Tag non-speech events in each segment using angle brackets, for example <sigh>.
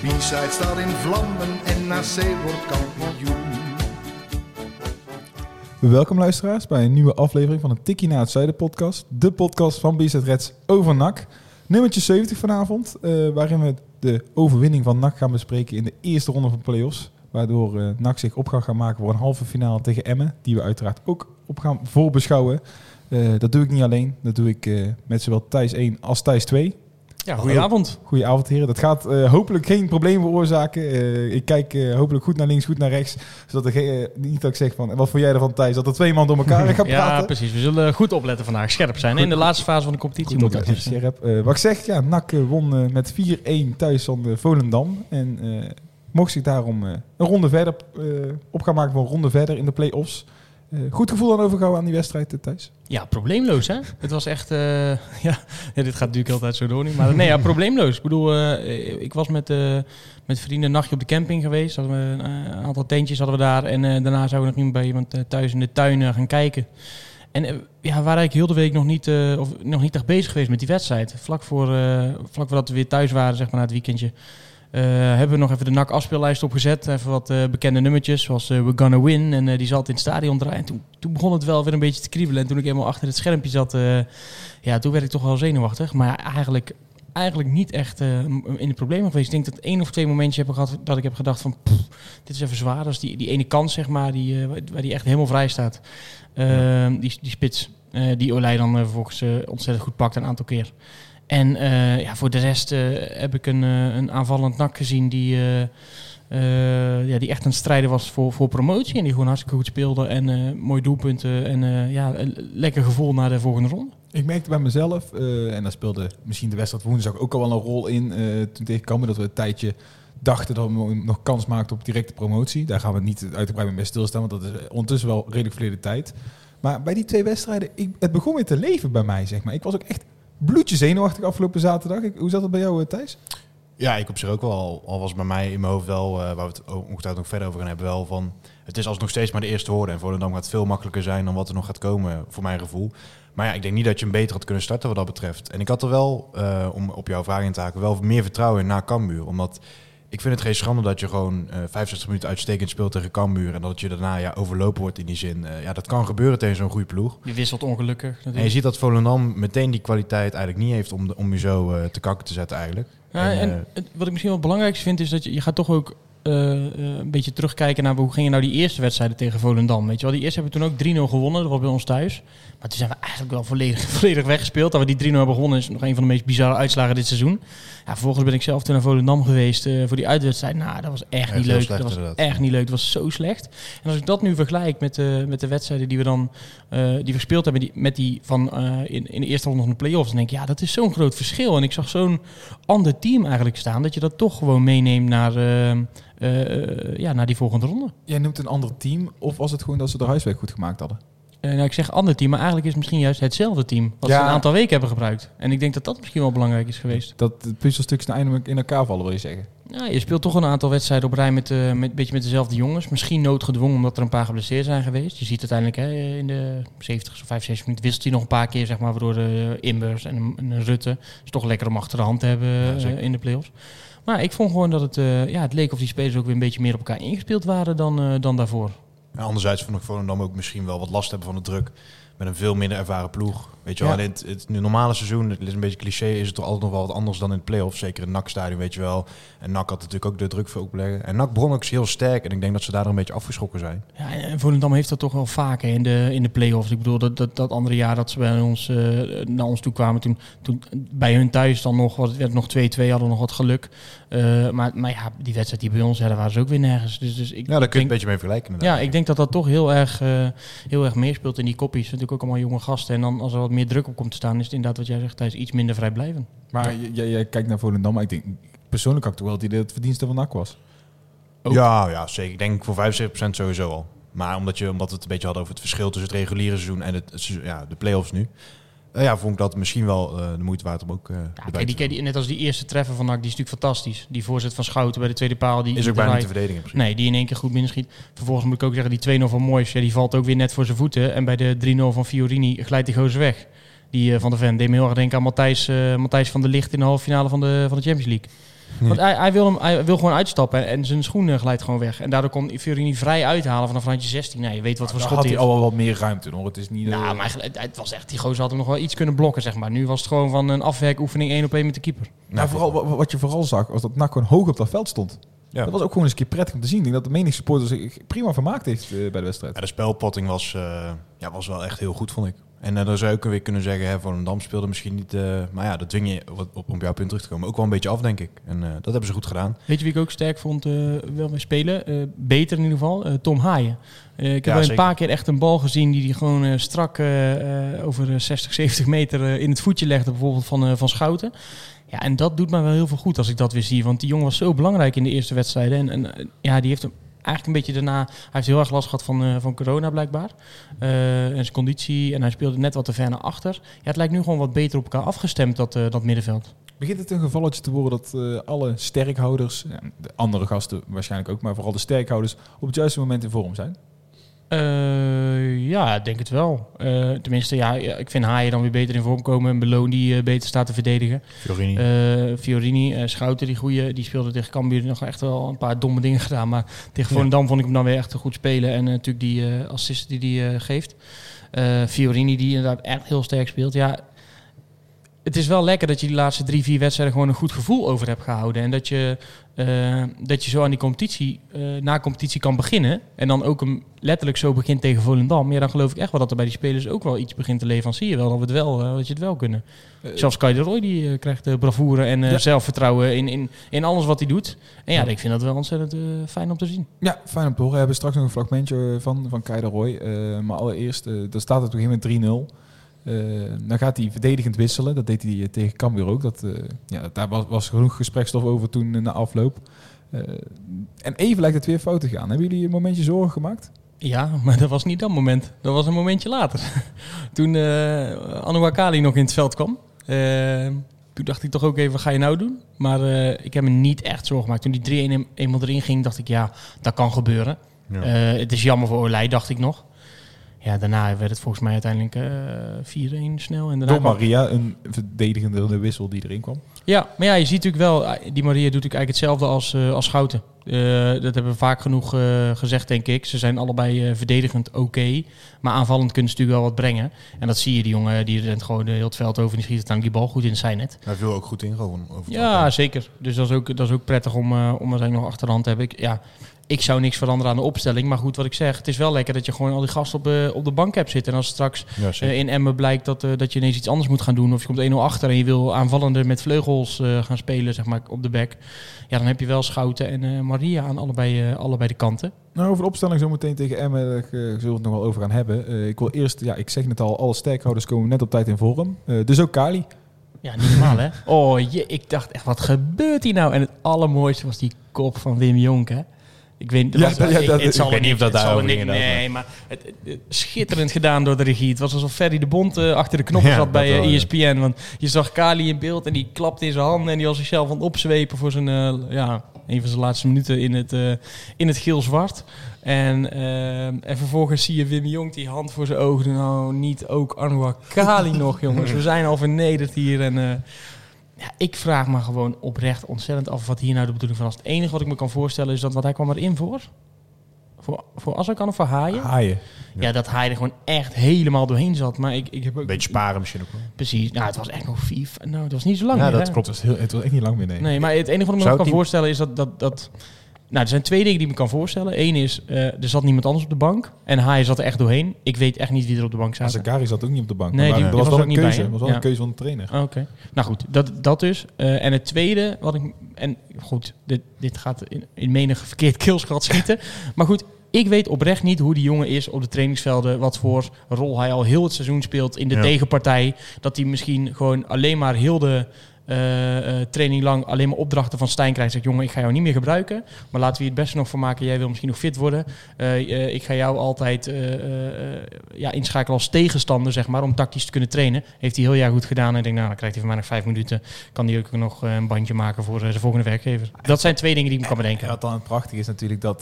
De B-side staat in vlammen en NAC wordt kampioen. Welkom luisteraars bij een nieuwe aflevering van de Tikkie naar het Zuiden podcast. De podcast van BZ Reds over NAC. Nummertje 70 vanavond, eh, waarin we de overwinning van NAC gaan bespreken in de eerste ronde van play-offs. Waardoor eh, NAC zich op gaat gaan maken voor een halve finale tegen Emmen. Die we uiteraard ook op gaan voorbeschouwen. Eh, dat doe ik niet alleen. Dat doe ik met zowel Thijs 1 als Thijs 2. Ja, goedenavond. Goedenavond heren. Dat gaat eh, hopelijk geen probleem veroorzaken. Eh, ik kijk eh, hopelijk goed naar links, goed naar rechts. Zodat er niet dat ik zeg van, wat vond jij ervan Thijs? Dat er twee man door elkaar <laughs> gaan praten. Ja, precies. We zullen goed opletten vandaag. Scherp zijn. Goed. In de laatste fase van de competitie Goed moet dat scherp. Wat ik zeg, ja, NAC won met 4-1 thuis van de Volendam. En mocht zich daarom een ronde verder op gaan maken voor een ronde verder in de play-offs. Eh, goed gevoel aan overgehouden aan die wedstrijd, eh, Thijs. Ja, probleemloos hè. <laughs> Het was echt... eh, <laughs> ja, ja, dit gaat natuurlijk altijd zo door niet. Maar nee, ja, <laughs> probleemloos. Ik bedoel, eh, ik was met, eh, met vrienden een nachtje op de camping geweest. Hadden we, een aantal tentjes hadden we daar. En eh, daarna zouden we nog iemand bij iemand eh, thuis in de tuin gaan kijken. En ja, we waren eigenlijk heel de week nog niet, eh, of, nog niet echt bezig geweest met die wedstrijd. Vlak, voor, eh, vlak voordat we weer thuis waren, zeg maar, na het weekendje... eh, hebben we nog even de NAC afspeellijst opgezet. Even wat eh, bekende nummertjes, zoals eh, We're Gonna Win. En die zat in het stadion draaien. En toen, toen begon het wel weer een beetje te kriebelen. En toen ik helemaal achter het schermpje zat, ja, toen werd ik toch wel zenuwachtig. Maar eigenlijk, eigenlijk niet echt in de problemen geweest. Ik denk dat één of twee momentjes heb gehad dat ik heb gedacht van... "Pff, dit is even zwaar. Is die, die ene kans, zeg maar, die, waar die echt helemaal vrij staat. Ehm, die, die spits, die Olij dan vervolgens ontzettend goed pakt een aantal keer. En eh, ja, voor de rest eh, heb ik een, eh, een aanvallend nak gezien die, ja, die echt een strijder was voor, voor promotie. En die gewoon hartstikke goed speelde. En mooie doelpunten. En ja, lekker gevoel naar de volgende ronde. Ik merkte bij mezelf, en daar speelde misschien de wedstrijd woensdag ook al wel een rol in. toen tegenkwam dat we een tijdje dachten dat we nog kans maakten op directe promotie. Daar gaan we niet uitgebreid mee stilstaan, want dat is ondertussen wel redelijk verleden tijd. Maar bij die twee wedstrijden, ik, het begon weer te leven bij mij, zeg maar. Ik was ook echt bloedje zenuwachtig afgelopen zaterdag. Hoe zat het bij jou, eh, Thijs? Ja, ik op zich ook wel. Al- was bij mij in mijn hoofd wel, eh, waar we het ongetwijfeld nog verder over gaan hebben, wel van... Het is alsnog steeds maar de eerste hoorde. En Volendam gaat veel makkelijker zijn dan wat er nog gaat komen, voor mijn gevoel. Maar ja, ik denk niet dat je hem beter had kunnen starten wat dat betreft. En ik had er wel, eh, om op jouw vraag in te haken, wel meer vertrouwen in na Cambuur. Omdat ik vind het geen schande dat je gewoon eh 65 minuten uitstekend speelt tegen Cambuur. En dat je daarna ja, overlopen wordt in die zin. Eh, ja, dat kan gebeuren tegen zo'n goede ploeg. Die wisselt ongelukkig. En je natuurlijk. ziet dat Volendam meteen die kwaliteit eigenlijk niet heeft om, om je zo eh, te kakken te zetten eigenlijk. Ja, En, en het- wat ik misschien wel het belangrijkste vind, is dat je, je gaat toch ook een beetje terugkijken naar hoe gingen nou die eerste wedstrijden tegen Volendam. Weet je wel, die eerste hebben we toen ook 3-0 gewonnen, dat was bij ons thuis. Maar toen zijn we eigenlijk wel volledig, <laughs> volledig weggespeeld. Dat we die 3-0 hebben gewonnen is nog een van de meest bizarre uitslagen dit seizoen. Ja, vervolgens ben ik zelf toen naar Volendam geweest eh, voor die uitwedstrijd. Nou, dat was echt Echt niet leuk. slecht, dat was inderdaad. echt niet leuk. Het was zo slecht. En als ik dat nu vergelijk met, de met de wedstrijden die we dan eh, die we gespeeld hebben, die, met die van eh, in, in de eerste ronde van de play-offs, dan denk ik, ja, dat is zo'n groot verschil. En ik zag zo'n ander team eigenlijk staan, dat je dat toch gewoon meeneemt naar, ja, naar die volgende ronde. Jij noemt een ander team, of was het gewoon dat ze de huiswerk goed gemaakt hadden? Eh, nou, ik zeg ander team, maar eigenlijk is het misschien juist hetzelfde team. Wat ze een aantal weken hebben gebruikt. En ik denk dat dat misschien wel belangrijk is geweest. Dat de puzzelstukjes nou eindelijk in elkaar vallen, wil je zeggen? Ja, je speelt toch een aantal wedstrijden op rij met, eh, met, een beetje met dezelfde jongens. Misschien noodgedwongen omdat er een paar geblesseerd zijn geweest. Je ziet uiteindelijk hè, in de 70 of 75 minuten wisselt hij nog een paar keer, zeg maar, waardoor de Imbers en een, en een Rutte is toch lekker om achter de hand te hebben Ja, eh, in de play-offs. Maar ik vond gewoon dat het, eh, ja, het leek of die spelers ook weer een beetje meer op elkaar ingespeeld waren dan, eh, dan daarvoor. Anderzijds vond ik Volendam ook misschien wel wat last hebben van de druk. Met een veel minder ervaren ploeg. Weet je wel, Ja. in het, het normale seizoen, het is een beetje cliché, is het toch altijd nog wel wat anders dan in het play-off. Zeker in NAC-stadion, weet je wel. En NAC had natuurlijk ook de druk voor opleggen. En NAC begon ook heel sterk. En ik denk dat ze daardoor een beetje afgeschrokken zijn. Ja, en Volendam heeft dat toch wel vaker in de, in de play-offs. Ik bedoel, dat, dat, dat andere jaar dat ze bij ons, eh, naar ons toe kwamen, toen, toen bij hun thuis dan nog, wat, werd nog 2-2, hadden we nog wat geluk. Eh, maar, maar ja, die wedstrijd die bij ons, ja, daar waren ze ook weer nergens. Dus, dus ik, Ja, daar kun je denk, een beetje mee vergelijken. inderdaad. ja, ik denk dat dat toch heel erg, eh, heel erg meespeelt in die koppies. Natuurlijk ook allemaal jonge gasten. En dan als er wat meer druk op komt te staan, is het inderdaad wat jij zegt, hij is iets minder vrijblijvend. Maar jij, jij kijkt naar Volendam, maar ik denk persoonlijk had ik wel het idee dat het verdienste van NAC was. Ook. Ja, ja, zeker. Ik denk voor 75% sowieso al. Maar omdat, je, omdat we het een beetje hadden over het verschil tussen het reguliere seizoen en het, ja, de play-offs nu. Eh, ja, vond ik dat misschien wel eh, de moeite waard om ook eh Ja, kijk, die, kijk, die- net als die eerste treffer van NAC, die is natuurlijk fantastisch. Die voorzet van Schouten bij de tweede paal. Die. Is ook bijna niet te verdedigen. Nee, die in één keer goed binnenschiet. Vervolgens moet ik ook zeggen, die 2-0 van Moois, ja, die valt ook weer net voor zijn voeten. En bij de 3-0 van Fiorini glijdt die gozer weg. Die van de Ven deed me heel erg denken aan Matthijs, Matthijs van der Licht in de halve finale van de, van de Champions League. Want hij, hij, wil hem, hij wil gewoon uitstappen en zijn schoen eh, glijdt gewoon weg. En daardoor kon Fiorini vrij uithalen vanaf randje 16. Nou, je weet wat voor Dan schot had hij heeft. al wel wat meer ruimte hoor. Het is niet... eh, Nou, maar eigenlijk- het was echt, die gozer had hem nog wel iets kunnen blokken, zeg maar. Nu was het gewoon van een afwerkoefening één op één met de keeper. Nou, vooral, wa- wat je vooral zag, was dat NAC gewoon hoog op dat veld stond. Ja. Dat was ook gewoon eens een keer prettig om te zien. Ik denk dat de menig supporter zich prima vermaakt heeft eh, bij de wedstrijd. Ja, de spelpotting was, eh, ja, was wel echt heel goed, vond ik. En eh, dan zou ook weer kunnen zeggen, hè, voor een Dam speelde misschien niet... eh, maar ja, dat dwing je, op, op jouw punt terug te komen, ook wel een beetje af, denk ik. En eh, dat hebben ze goed gedaan. Weet je wie ik ook sterk vond wel mee spelen? Beter in ieder geval, Tom Haaien. Ik heb Ja, een paar keer echt een bal gezien die hij gewoon strak over eh, 60, 70 meter in het voetje legde, bijvoorbeeld van, van Schouten. Ja, en dat doet mij wel heel veel goed als ik dat weer zie. Want die jongen was zo belangrijk in de eerste wedstrijden. En, en ja, die heeft hem eigenlijk een beetje daarna... Hij heeft heel erg last gehad van, eh, van corona blijkbaar. Eh, en zijn conditie. En hij speelde net wat te ver naar achter. Ja, het lijkt nu gewoon wat beter op elkaar afgestemd, dat, eh, dat middenveld. Begint het een gevalletje te worden dat alle sterkhouders, de andere gasten waarschijnlijk ook, maar vooral de sterkhouders, op het juiste moment in vorm zijn? Ja, ik denk het wel. Eh, tenminste, ja, ja, ik vind Haaien dan weer beter in vorm komen. En Beloon die eh, beter staat te verdedigen. Fiorini. Eh, Fiorini, eh, Schouten, die goeie, die speelde tegen Cambuur nog echt wel een paar domme dingen gedaan. Maar tegen Ja. Volendam vond ik hem dan weer echt goed spelen. En natuurlijk die assist die hij geeft. Fiorini die inderdaad echt heel sterk speelt. Ja, het is wel lekker dat je die laatste drie, vier wedstrijden gewoon een goed gevoel over hebt gehouden. En dat je, eh, dat je zo aan die competitie, eh, na competitie kan beginnen. En dan ook hem letterlijk zo begint tegen Volendam. Ja, dan geloof ik echt wel dat er bij die spelers ook wel iets begint te leven. Zie je wel dat, we het wel, eh, dat je het wel kunnen. Zelfs Kai de Roy die krijgt bravoure en Ja. zelfvertrouwen in, in, in alles wat hij doet. En ja, Ja. ik vind dat wel ontzettend fijn om te zien. Ja, fijn om te horen. We hebben straks nog een fragmentje van, van Kai de Roy. Maar allereerst, daar staat het op een gegeven moment 3-0. Eh, dan gaat hij verdedigend wisselen. Dat deed hij eh, tegen Cambuur ook. Dat, eh, ja, daar was, was genoeg gesprekstof over toen na afloop. Eh, en even lijkt het weer fout te gaan. Hebben jullie een momentje zorgen gemaakt? Ja, maar dat was niet dat moment. Dat was een momentje later. <laughs> toen uh, Anouakali nog in het veld kwam. Uh, toen dacht ik toch ook even, wat ga je nou doen? Maar uh, ik heb me niet echt zorgen gemaakt. Toen die 3-1 eenmaal erin ging, dacht ik, ja, dat kan gebeuren. Ja. Uh, het is jammer voor Olij, dacht ik nog. Ja, daarna werd het volgens mij uiteindelijk uh, 4-1 snel. En daarna Door Maria, een verdedigende wissel die erin kwam. Ja, maar ja, je ziet natuurlijk wel, eh, die Maria doet natuurlijk eigenlijk hetzelfde als, uh, als Schouten. Uh, dat hebben we vaak genoeg uh, gezegd, denk ik. Ze zijn allebei uh, verdedigend oké, okay, maar aanvallend kunnen ze natuurlijk wel wat brengen. En dat zie je, die jongen, die rent gewoon heel het veld over en die schiet aan die bal goed in het zijnet. Hij viel ook goed in, gewoon. Over ja, zeker. Dus dat is ook, dat is ook prettig om, uh, om er nog achterhand te hebben. Ik, ja, ik zou niks veranderen aan de opstelling. Maar goed, wat ik zeg, het is wel lekker dat je gewoon al die gasten op, uh, op de bank hebt zitten. En als straks ja, uh, in Emmen blijkt dat, uh, dat je ineens iets anders moet gaan doen. Of je komt 1-0 achter en je wil aanvallender met vleugels uh, gaan spelen, zeg maar, op de back. Ja, dan heb je wel Schouten en uh, Maria aan allebei, uh, allebei de kanten. Nou, over de opstelling zo meteen tegen Emmen uh, zullen we het nog wel over gaan hebben. Uh, ik wil eerst, ja, ik zeg net al, alle sterkhouders komen net op tijd in vorm. Uh, dus ook Kali. Ja, niet normaal hè? <laughs> Oh, je, ik dacht echt, wat gebeurt hier nou? En het allermooiste was die kop van Wim Jonk hè? Ik weet, Ja, ik, dat- het zal ik weet niet of dat inderdaad, Nee, maar het, het- het- schitterend gedaan door de regie. Het was alsof Ferry de Bond eh, achter de knoppen Ja, zat bij wel, eh, ja. ESPN. Want je zag Kali in beeld en die klapte in zijn handen en die was zichzelf aan het opzwepen voor zijn, eh, ja, een van zijn laatste minuten in het, in het geel-zwart. En, en vervolgens zie je Wim Jong die hand voor zijn ogen. Nou, niet ook Anwar Kali nog, jongens. We zijn al vernederd hier en... ja, ik vraag me gewoon oprecht ontzettend af wat hier nou de bedoeling van was. Het enige wat ik me kan voorstellen is dat, wat hij kwam erin voor? Voor, voor Azarkan of voor Haaien? Haaien. Ja, dat hij er gewoon echt helemaal doorheen zat. Maar ik, ik heb ook... Een beetje sparen misschien ook wel. Precies. Nou, het was echt nog vier... Nou, het was niet zo lang Ja, meer, dat hè? Het was, heel, het was echt niet lang meer, nee. Nee, maar het enige wat ik me Zou kan voorstellen is dat... dat, dat nou, er zijn twee dingen die ik me kan voorstellen. Eén is, eh, er zat niemand anders op de bank. En Haaien zat er echt doorheen. Ik weet echt niet wie er op de bank zat. Azagari zat ook niet op de bank. Nee, maar die- die was, was wel ook een niet bij, keuze. Er was wel Ja. een keuze van de trainer. Oké. Nou goed, dat, dat dus. Eh, en het tweede, wat ik. En goed, dit, dit gaat in, in menig verkeerd <laughs> keelschat schieten. maar goed, ik weet oprecht niet hoe die jongen is op de trainingsvelden. Wat voor rol hij al heel het seizoen speelt in de Ja. tegenpartij. Dat hij misschien gewoon alleen maar heel de eh, eh, training lang alleen maar opdrachten van Stijn krijgt. Zegt, jongen, ik ga jou niet meer gebruiken. Maar laten we hier het beste nog voor maken. Jij wil misschien nog fit worden. Eh, ik ga jou altijd ja, inschakelen als tegenstander, zeg maar, om tactisch te kunnen trainen. Heeft hij heel jaar goed gedaan. En ik denk, nou, dan krijgt hij van mij nog vijf minuten. Kan hij ook nog een bandje maken voor zijn volgende werkgever. Dat zijn twee dingen die ik me kan bedenken. En wat dan prachtig is natuurlijk dat,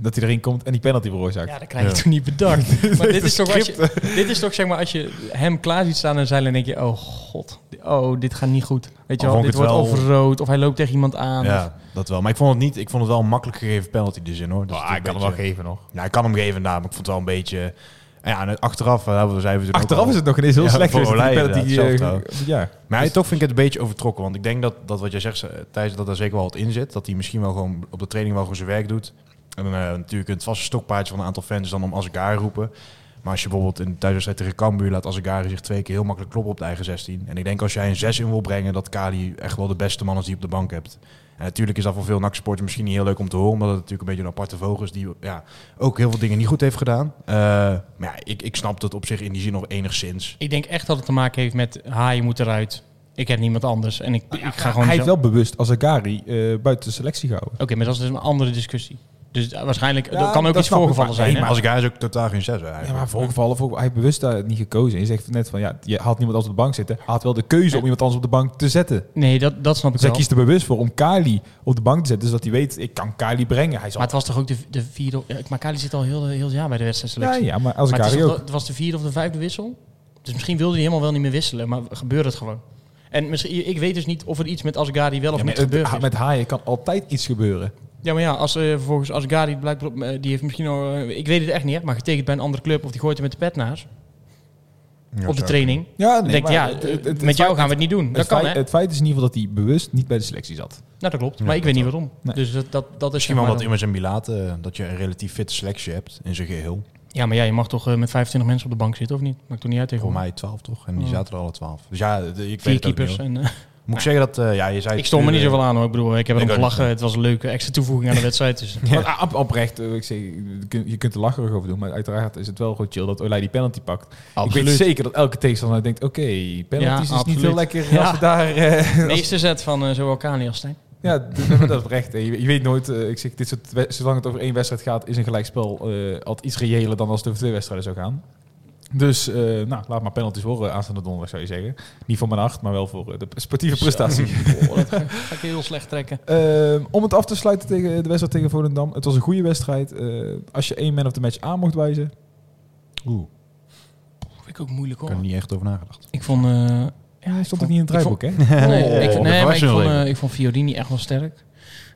dat hij erin komt en die penalty veroorzaakt. Ja, dat krijg je Ja. toen niet bedacht. <laughs> maar dit is, toch als je, dit is toch zeg maar als je hem klaar ziet staan en zeilen, dan denk je, oh god, oh dit gaat niet goed. Weet je wel, vond dit wordt wel- of rood of hij loopt tegen iemand aan. Ja, dat wel. Maar ik vond het niet. Ik vond het wel een makkelijk gegeven penalty dus in hoor. Is Ah, ik kan hem wel geven nog. Ja, ik kan hem geven inderdaad, maar ik vond het wel een beetje. Ja, en achteraf, uh, we zeiden we ook Achteraf is het nog ineens heel Ja, slecht voor die Olij penalty, inderdaad, eh, trouw. ja. Maar ja, toch vind ik het een beetje overtrokken. Want ik denk dat, dat wat jij zegt, eh, Thijs, dat er zeker wel wat in zit. Dat hij misschien wel gewoon op de training wel gewoon zijn werk doet. En dan eh, natuurlijk het vaste stokpaardje van een aantal fans dan om Azegari roepen. Maar als je bijvoorbeeld in de thuiswedstrijd tegen Cambuur laat Azegari zich twee keer heel makkelijk kloppen op de eigen 16. En ik denk als jij een 6 in wil brengen, dat Kali echt wel de beste man is die je op de bank hebt. En natuurlijk is dat voor veel NAC-supporters misschien niet heel leuk om te horen. Omdat het natuurlijk een beetje een aparte vogel is die ja, ook heel veel dingen niet goed heeft gedaan. Eh, maar ja, ik, ik snap het op zich in die zin nog enigszins. Ik denk echt dat het te maken heeft met, ha, je moet eruit. Ik heb niemand anders en ik, ik ga gewoon... Hij heeft zo- wel bewust Azagari eh buiten de selectie gehouden. Oké, maar dat is dus een andere discussie. Dus uh, waarschijnlijk, Ja, er kan ook dat iets ik, voorgevallen maar- zijn. nee, hè? Maar Azegari is ook totaal geen 6 eigenlijk. Ja, maar voorgevallen, voor, hij heeft bewust daar niet gekozen. Je zegt net van, ja, je had niemand anders op de bank zitten. Hij had wel de keuze om iemand anders op de bank te zetten. Nee, dat, dat snap ik Dus hij wel. kiest er bewust voor om Kali op de bank te zetten. Zodat hij weet, ik kan Kali brengen. Hij zal... Maar het was toch ook de, de vierde... Ja, maar Kali zit al heel, heel jaar bij de ja, wedstrijdselectie. ja, maar maar het, ook. de- het was de vierde of de vijfde wissel. Dus misschien wilde hij helemaal wel niet meer wisselen. Maar gebeurde het gewoon. En misschien, ik weet dus niet of er iets met Asgari wel of Ja, niet met, gebeurd het- is. met haaien kan altijd iets gebeuren. Ja, maar ja, als eh, vervolgens Asgari blijkt, eh, die heeft misschien al, eh, ik weet het echt niet, maar getekend bij een andere club of die gooit er met de pet naast Ja, op de training. Ja, ik, ja, met jou gaan we het niet doen. Dat het kan, feit, hè? Het feit is in ieder geval dat hij bewust niet bij de selectie zat. Nou, dat klopt. Ja, Maar ik weet niet waarom. Nee. Dus dat, dat, dat is Misschien wel maar wat immers in Bilaten, dat je een relatief fitte selectie hebt in zijn geheel. Ja, maar ja, je mag toch met 25 mensen op de bank zitten, of niet? Maakt toch niet uit Voor tegenwoordig? mij 12 toch? En die Oh. zaten er alle 12. Dus ja, de- ik weet ook niet, keepers. hoor. En, Moet ik zeggen dat, eh, ja, je zei... ik stond me niet zoveel aan hoor. Ik bedoel, ik heb erom gelachen. Het was een leuke extra toevoeging aan de wedstrijd. Dus. <laughs> Maar op- oprecht, eh, ik zeg, je kunt- er lacherig over doen. Maar uiteraard is het wel gewoon chill dat Olij die penalty pakt. Ik weet zeker dat elke tegenstander denkt, oké, penalties Ja, is niet heel lekker Ja. als we daar... eh, <laughs> De meeste zet van eh, zowel Kani als Stijn. Ja, dat is oprecht. Je, je weet nooit, ik zeg, dit soort, zolang het over één wedstrijd gaat, is een gelijkspel eh altijd iets reëler dan als het over twee wedstrijden zou gaan. Dus, eh, nou, laat maar penalties horen aanstaande donderdag, zou je zeggen. Niet voor mijn acht, maar wel voor eh, de sportieve prestatie. <laughs> Oh, dat ga, <laughs> ga ik heel slecht trekken. Ehm, om het af te sluiten tegen de wedstrijd tegen Volendam. Het was een goede wedstrijd. Eh, als je één man of the match aan mocht wijzen. Oeh, Vind ik ook moeilijk ik hoor. heb er niet echt over nagedacht. Ik vond... eh, Ja, hij stond ik ook niet in het draaiboek, hè? Nee, <laughs> Oh, ik, nee maar ik vond, eh, ik vond Fiorini echt wel sterk.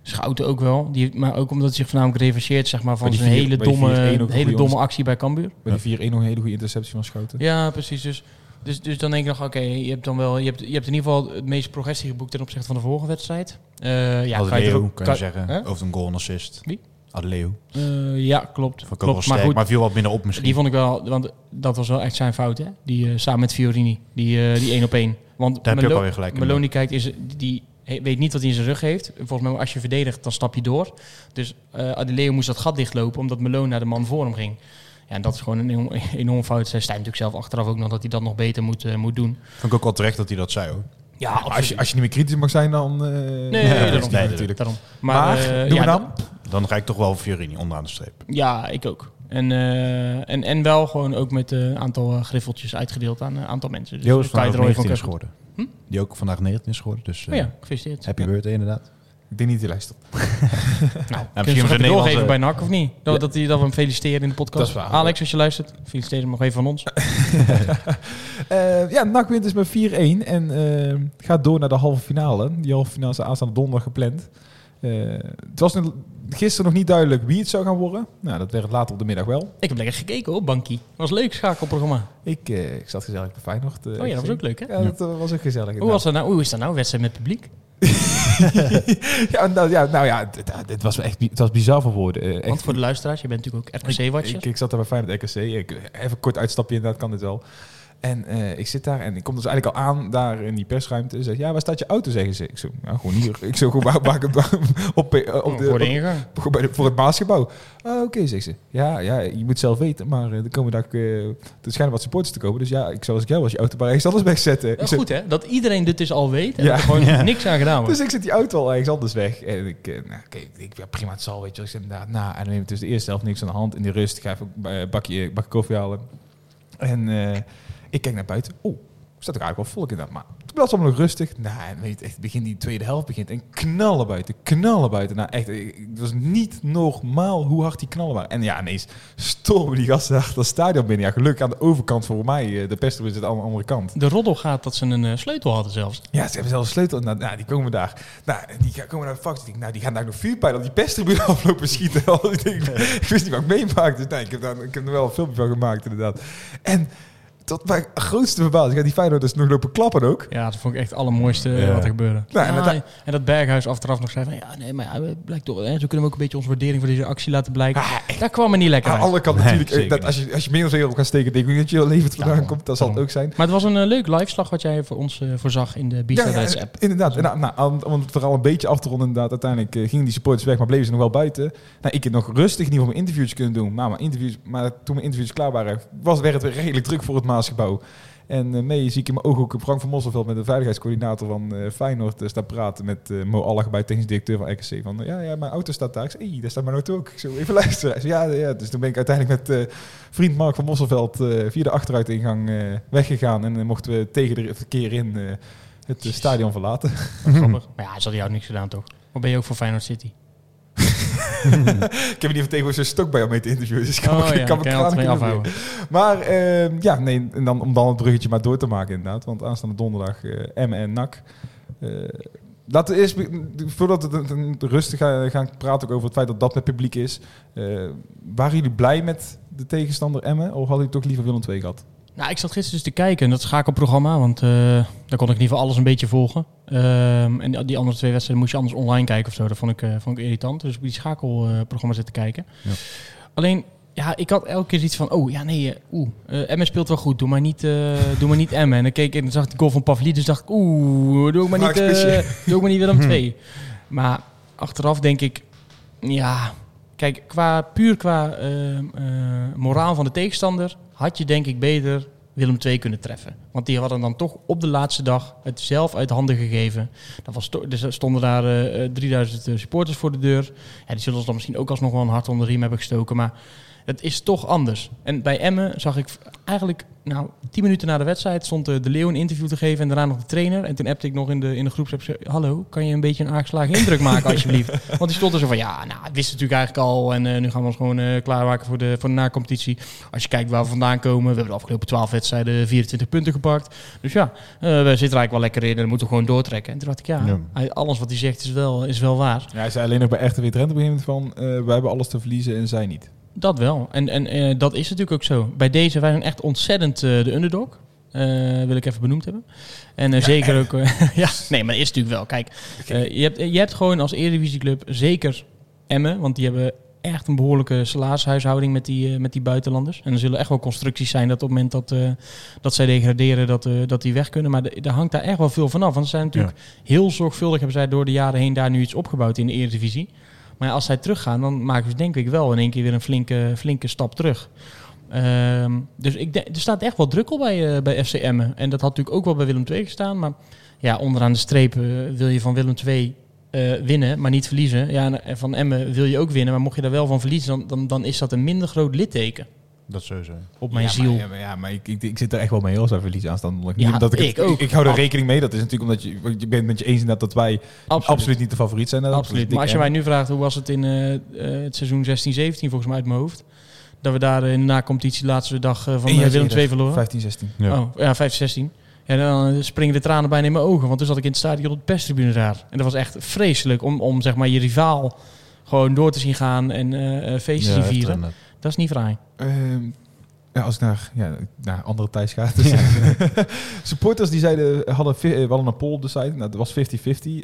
Schouten ook wel. Die, maar ook omdat hij zich voornamelijk revancheert zeg maar, van zijn hele domme, 4-1 ook een hele domme actie bij Cambuur. Bij die 4-1 nog een hele goede interceptie van Schouten. Ja, precies. Dus, dus, dus dan denk ik nog, oké, je hebt dan wel, je hebt, je hebt in ieder geval het meeste progressie geboekt ten opzichte van de vorige wedstrijd. Eh ja, kan je kan je zeggen. Hè? Over een goal en assist. Wie? Adeleo. Eh, ja, klopt. Wel klopt. sterk, Maar goed, maar viel wat minder op misschien. die vond ik wel, want dat was wel echt zijn fout, hè? Die eh, samen met Fiorini, die, die één op één. Want Daar heb je ook alweer gelijk. Meloni kijkt, is, die weet niet wat hij in zijn rug heeft. Volgens mij, als je verdedigt, dan stap je door. Dus eh Adeleo moest dat gat dichtlopen, omdat Meloni naar de man voor hem ging. Ja, en dat is gewoon een enorm, <laughs> enorm fout. Zij stijgt natuurlijk zelf achteraf ook nog dat hij dat nog beter moet, eh, moet doen. Vond ik ook wel terecht dat hij dat zei hoor. Ja, als, je, als je niet meer kritisch mag zijn, dan... eh, Nee, daarom, dat is nee, natuurlijk. Daarom. Maar, Maar, doen ja, we dan? Dan ga ik toch wel voor Fiorini onderaan de streep. Ja, ik ook. En, en, en wel gewoon ook met een aantal griffeltjes uitgedeeld aan een aantal mensen. Dus wel even 19 is van geworden. Hm? Die ook vandaag 19 is geworden. Dus eh, Oh ja, gefeliciteerd. happy Ja. birthday inderdaad. Ik denk niet dat hij luistert. <laughs> Nou, misschien kun je was hem het doorgeven Nederlandse- bij NAC of niet? Dat, dat, hij- dat we hem feliciteren in de podcast. Dat is waar. Alex, als je luistert, feliciteer hem nog even van ons. <laughs> Eh, ja, NAC wint dus met 4-1 en eh, gaat door naar de halve finale. Die halve finale is aanstaande donderdag gepland. Eh, het was een- gisteren nog niet duidelijk wie het zou gaan worden. Nou, dat werd later op de middag wel. Ik heb lekker gekeken hoor, Bankie. Was leuk schakelprogramma. Ik, eh, ik zat gezellig bij Feyenoord. eh, Oh ja, dat was ook leuk hè? Ja, dat was ook gezellig. Hoe, was dat nou? Hoe is dat nou, wedstrijd met publiek? <laughs> ja, nou, ja, nou ja, dit was echt het was bizar voor woorden. Echt, Want voor de luisteraars, je bent natuurlijk ook RKC-watcher. ik, ik zat daar bij Feyenoord RKC. Ik, even een kort uitstapje inderdaad, kan dit wel. En eh, ik zit daar en ik kom dus eigenlijk al aan daar in die persruimte. En zeg, ja, waar staat je auto, zeggen ze. Ik zo, nou, gewoon hier. Ik zo, gewoon waar, waar ik hem <laughs> op, eh, op, Oh, de, voor de op- ingang. gewoon bij de- voor het baasgebouw. Ah, oké, zegt ze. Ja, ja, je moet zelf weten, maar eh, er komen daar, eh, er schijnen wat supporters te komen. Dus ja, ik zou als ik jou was je auto bij ergens anders wegzetten. Ik Ja, zeg, goed hè, dat iedereen dit dus al weet en Ja. er gewoon Ja. niks aan gedaan wordt. Dus ik zet die auto al ergens anders weg. En ik, eh, nou, oké, ik ja, prima, het zal, weet je. Ik zeg inderdaad, nou, en dan neem ik dus de eerste helft niks aan de hand. In de rust, ik ga even een eh, bakje, bakje koffie halen. En eh, ik kijk naar buiten. Oeh, staat er eigenlijk wel volk in dat. Maar toen was het allemaal nog rustig. Nou, en weet echt, begin die tweede helft begint. En knallen buiten, knallen buiten. Nou, echt, het was niet normaal hoe hard die knallen waren. En ja, ineens stormen die gasten achter het stadion binnen. Ja, gelukkig aan de overkant voor mij. eh, De pesto is het aan de andere kant. De roddel gaat dat ze een eh, sleutel hadden zelfs. Ja, ze hebben zelfs een sleutel. Nou, nou, die komen daar. Nou, die komen naar de denk, nou, die gaan daar nog vuurpijlen op die pesttribune <laughs> aflopen schieten. <laughs> ik, wist niet wat ik meemaakte. Dus nee, ik heb, daar, ik heb er wel een filmpje van gemaakt, inderdaad. En tot mijn grootste verbazing gaat die Feyenoorders nog lopen klappen ook. Ja, dat vond ik echt het allermooiste eh, Ja. wat er gebeurde. Nou, en Ja, dat- en, dat Berghuis achteraf nog zei van... Ja, nee, maar ja, het blijkt toch... Hè, zo kunnen we ook een beetje onze waardering voor deze actie laten blijken. Ah, echt. Daar kwam er niet lekker Aan de uit. andere kant Nee, natuurlijk, eh, dat als, je, als je meer dan op gaat steken, denk ik niet dat je levend vandaan Daarom, komt. Dat zal het ook zijn. Maar het was een eh, leuk liveslag wat jij voor ons voorzag in de Ja, Beast ja, app. inderdaad. En, nou, nou, om- het verhaal een beetje af te ronden, inderdaad. Uiteindelijk gingen die supporters weg, maar bleven ze nog wel buiten. Nou, ik heb nog rustig in ieder geval mijn interviews kunnen doen. Maar, mijn interviews, maar toen mijn interviews klaar waren, was, werd het weer redelijk druk voor het Maasgebouw. En eh, mee zie ik in mijn ogen ook Frank van Mosselveld met de veiligheidscoördinator van eh, Feyenoord uh, staan praten met eh, Mo Allagebei, technisch directeur van RKC. Van, eh, ja, ja, mijn auto staat daar. Ik zei, daar staat mijn auto ook. Ik zo, even luisteren. Zei, ja, ja. Dus toen ben ik uiteindelijk met eh, vriend Mark van Mosselveld eh, via de achteruitingang eh, weggegaan. En mochten we tegen de verkeer in eh, het eh, stadion verlaten. Grappig. <laughs> Maar ja, ze hadden jou niks gedaan toch? Wat ben je ook voor Feyenoord City? Ik heb geval tegenwoordig zo'n stok bij om mee te interviewen. Dus ik kan, Oh me- ja, kan me afhouden. Maar eh, ja, nee, en dan, om dan het bruggetje maar door te maken inderdaad. Want aanstaande donderdag Emmen en NAC. Eh, laten we eerst, voordat we rustig gaan, praten ook over het feit dat dat met publiek is. eh, waren jullie blij met de tegenstander Emmen? Of hadden jullie toch liever Willem II gehad? Nou, ik zat gisteren dus te kijken en dat schakelprogramma, want eh daar kon ik in ieder geval alles een beetje volgen. Ehm, en die- andere twee wedstrijden moest je anders online kijken of zo. Dat vond ik, eh, vond ik irritant. Dus ik die schakelprogramma zitten kijken. Ja. Alleen, ja, ik had elke keer iets van, oh ja, nee, eh, oeh, eh Emmen speelt wel goed, doe maar niet, doe maar niet Emmen. En dan keek ik en zag ik de goal van Pavlidis, dacht ik, oeh, doe ook maar niet, eh doe ook maar niet Willem <laughs> 2. Maar achteraf denk ik, ja, kijk, qua, puur qua eh, moraal van de tegenstander had je denk ik beter Willem II kunnen treffen. Want die hadden dan toch op de laatste dag het zelf uit handen gegeven. Dat was dus er stonden daar eh, eh, 3000 supporters voor de deur. Ja, die zullen ons dan misschien ook alsnog wel een hart onder de riem hebben gestoken. Maar het is toch anders. En bij Emmen zag ik eigenlijk, nou, tien minuten na de wedstrijd stond eh, de Leeuw een interview te geven en daarna nog de trainer. En toen appte ik nog in de, in de groepsapp, zo, hallo, kan je een beetje een aangeslagen indruk <laughs> maken alsjeblieft? Want die stond er zo van, ja, nou, wist natuurlijk eigenlijk al en eh, nu gaan we ons gewoon eh, klaarmaken voor de, voor de nacompetitie. Als je kijkt waar we vandaan komen, we hebben de afgelopen 12 wedstrijden 24 punten gepakt. Dus ja, eh, we zitten er eigenlijk wel lekker in en dan moeten we gewoon doortrekken. En toen dacht ik, ja, alles wat hij zegt is wel, is wel waar. Ja, hij zei alleen nog bij Drenthe op een gegeven moment van... eh, wij hebben alles te verliezen en zij niet. Dat wel. En, en eh, dat is natuurlijk ook zo. Bij deze, wij zijn echt ontzettend eh, de underdog. Eh, wil ik even benoemd hebben. En zeker ook... <laughs> ja, nee, maar is natuurlijk wel. Kijk, je, hebt, je hebt gewoon als Eredivisieclub zeker Emmen. Want die hebben echt een behoorlijke salarishuishouding met die, met die buitenlanders. En er zullen echt wel constructies zijn dat op het moment dat, dat zij degraderen, dat, dat die weg kunnen. Maar daar hangt daar echt wel veel van af. Want ze zijn natuurlijk heel zorgvuldig, hebben zij door de jaren heen daar nu iets opgebouwd in de Eredivisie. Maar als zij teruggaan, dan maken ze denk ik wel in één keer weer een flinke, flinke stap terug. Ehm, dus ik denk, er staat echt wel druk op bij, eh, bij FC Emmen. En dat had natuurlijk ook wel bij Willem II gestaan. Maar ja, onderaan de streep eh, wil je van Willem II eh, winnen, maar niet verliezen. Ja, en van Emmen wil je ook winnen, maar mocht je daar wel van verliezen, dan, dan, dan is dat een minder groot litteken Dat sowieso. op mijn ja, ziel. Maar, ja, maar, ja, maar ik, ik, ik zit er echt wel mee als verliezen aanstaande donderdag. Ja, omdat ik, het- ik ook. Ik, hou er Ab- rekening mee. Dat is natuurlijk omdat je, je bent met je eens inderdaad dat wij absoluut, niet de favoriet zijn. Dat Absoluut. Maar als je mij nu vraagt hoe was het in eh, eh, het seizoen 16-17, volgens mij uit mijn hoofd, dat we daar in de na-competitie laatste dag eh, van Willem II verloren. 15, 16. Ja. Oh, ja, 15-16. Ja, dan springen de tranen bijna in mijn ogen. Want toen zat ik in het stadion op de perstribune daar. En dat was echt vreselijk om, om zeg maar, je rivaal gewoon door te zien gaan en eh, eh, feesten zien echt, vieren. Dat is niet fraai. Ehm, ja, als ik naar, ja, naar andere Thijs ga. <laughs> Dus <laughs> supporters die zeiden, hadden, eh, we hadden een poll op de site. Nou, dat was 50-50.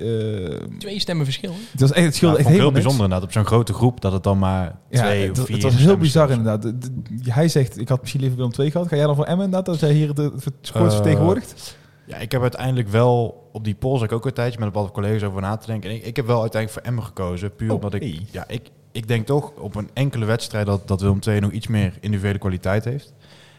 eh, Twee stemmen verschil. hè? het was echt, het Ja, scheelde echt heel niks. bijzonder inderdaad. Op zo'n grote groep dat het dan maar Ja, twee het, of vier het was heel bizar inderdaad. De- de- hij zegt, ik had misschien liever Willem 2 gehad. Ga jij dan voor Emmen inderdaad, dat jij hier de supporters Eh, vertegenwoordigt? Ja, ik heb uiteindelijk wel op die poll zat ik ook een tijdje met een paar collega's over na te denken. En ik, ik heb wel uiteindelijk voor Emmen gekozen. Puur Oh, omdat ik, hey. ja, ik, ik denk toch op een enkele wedstrijd dat, dat Willem II nog iets meer individuele kwaliteit heeft.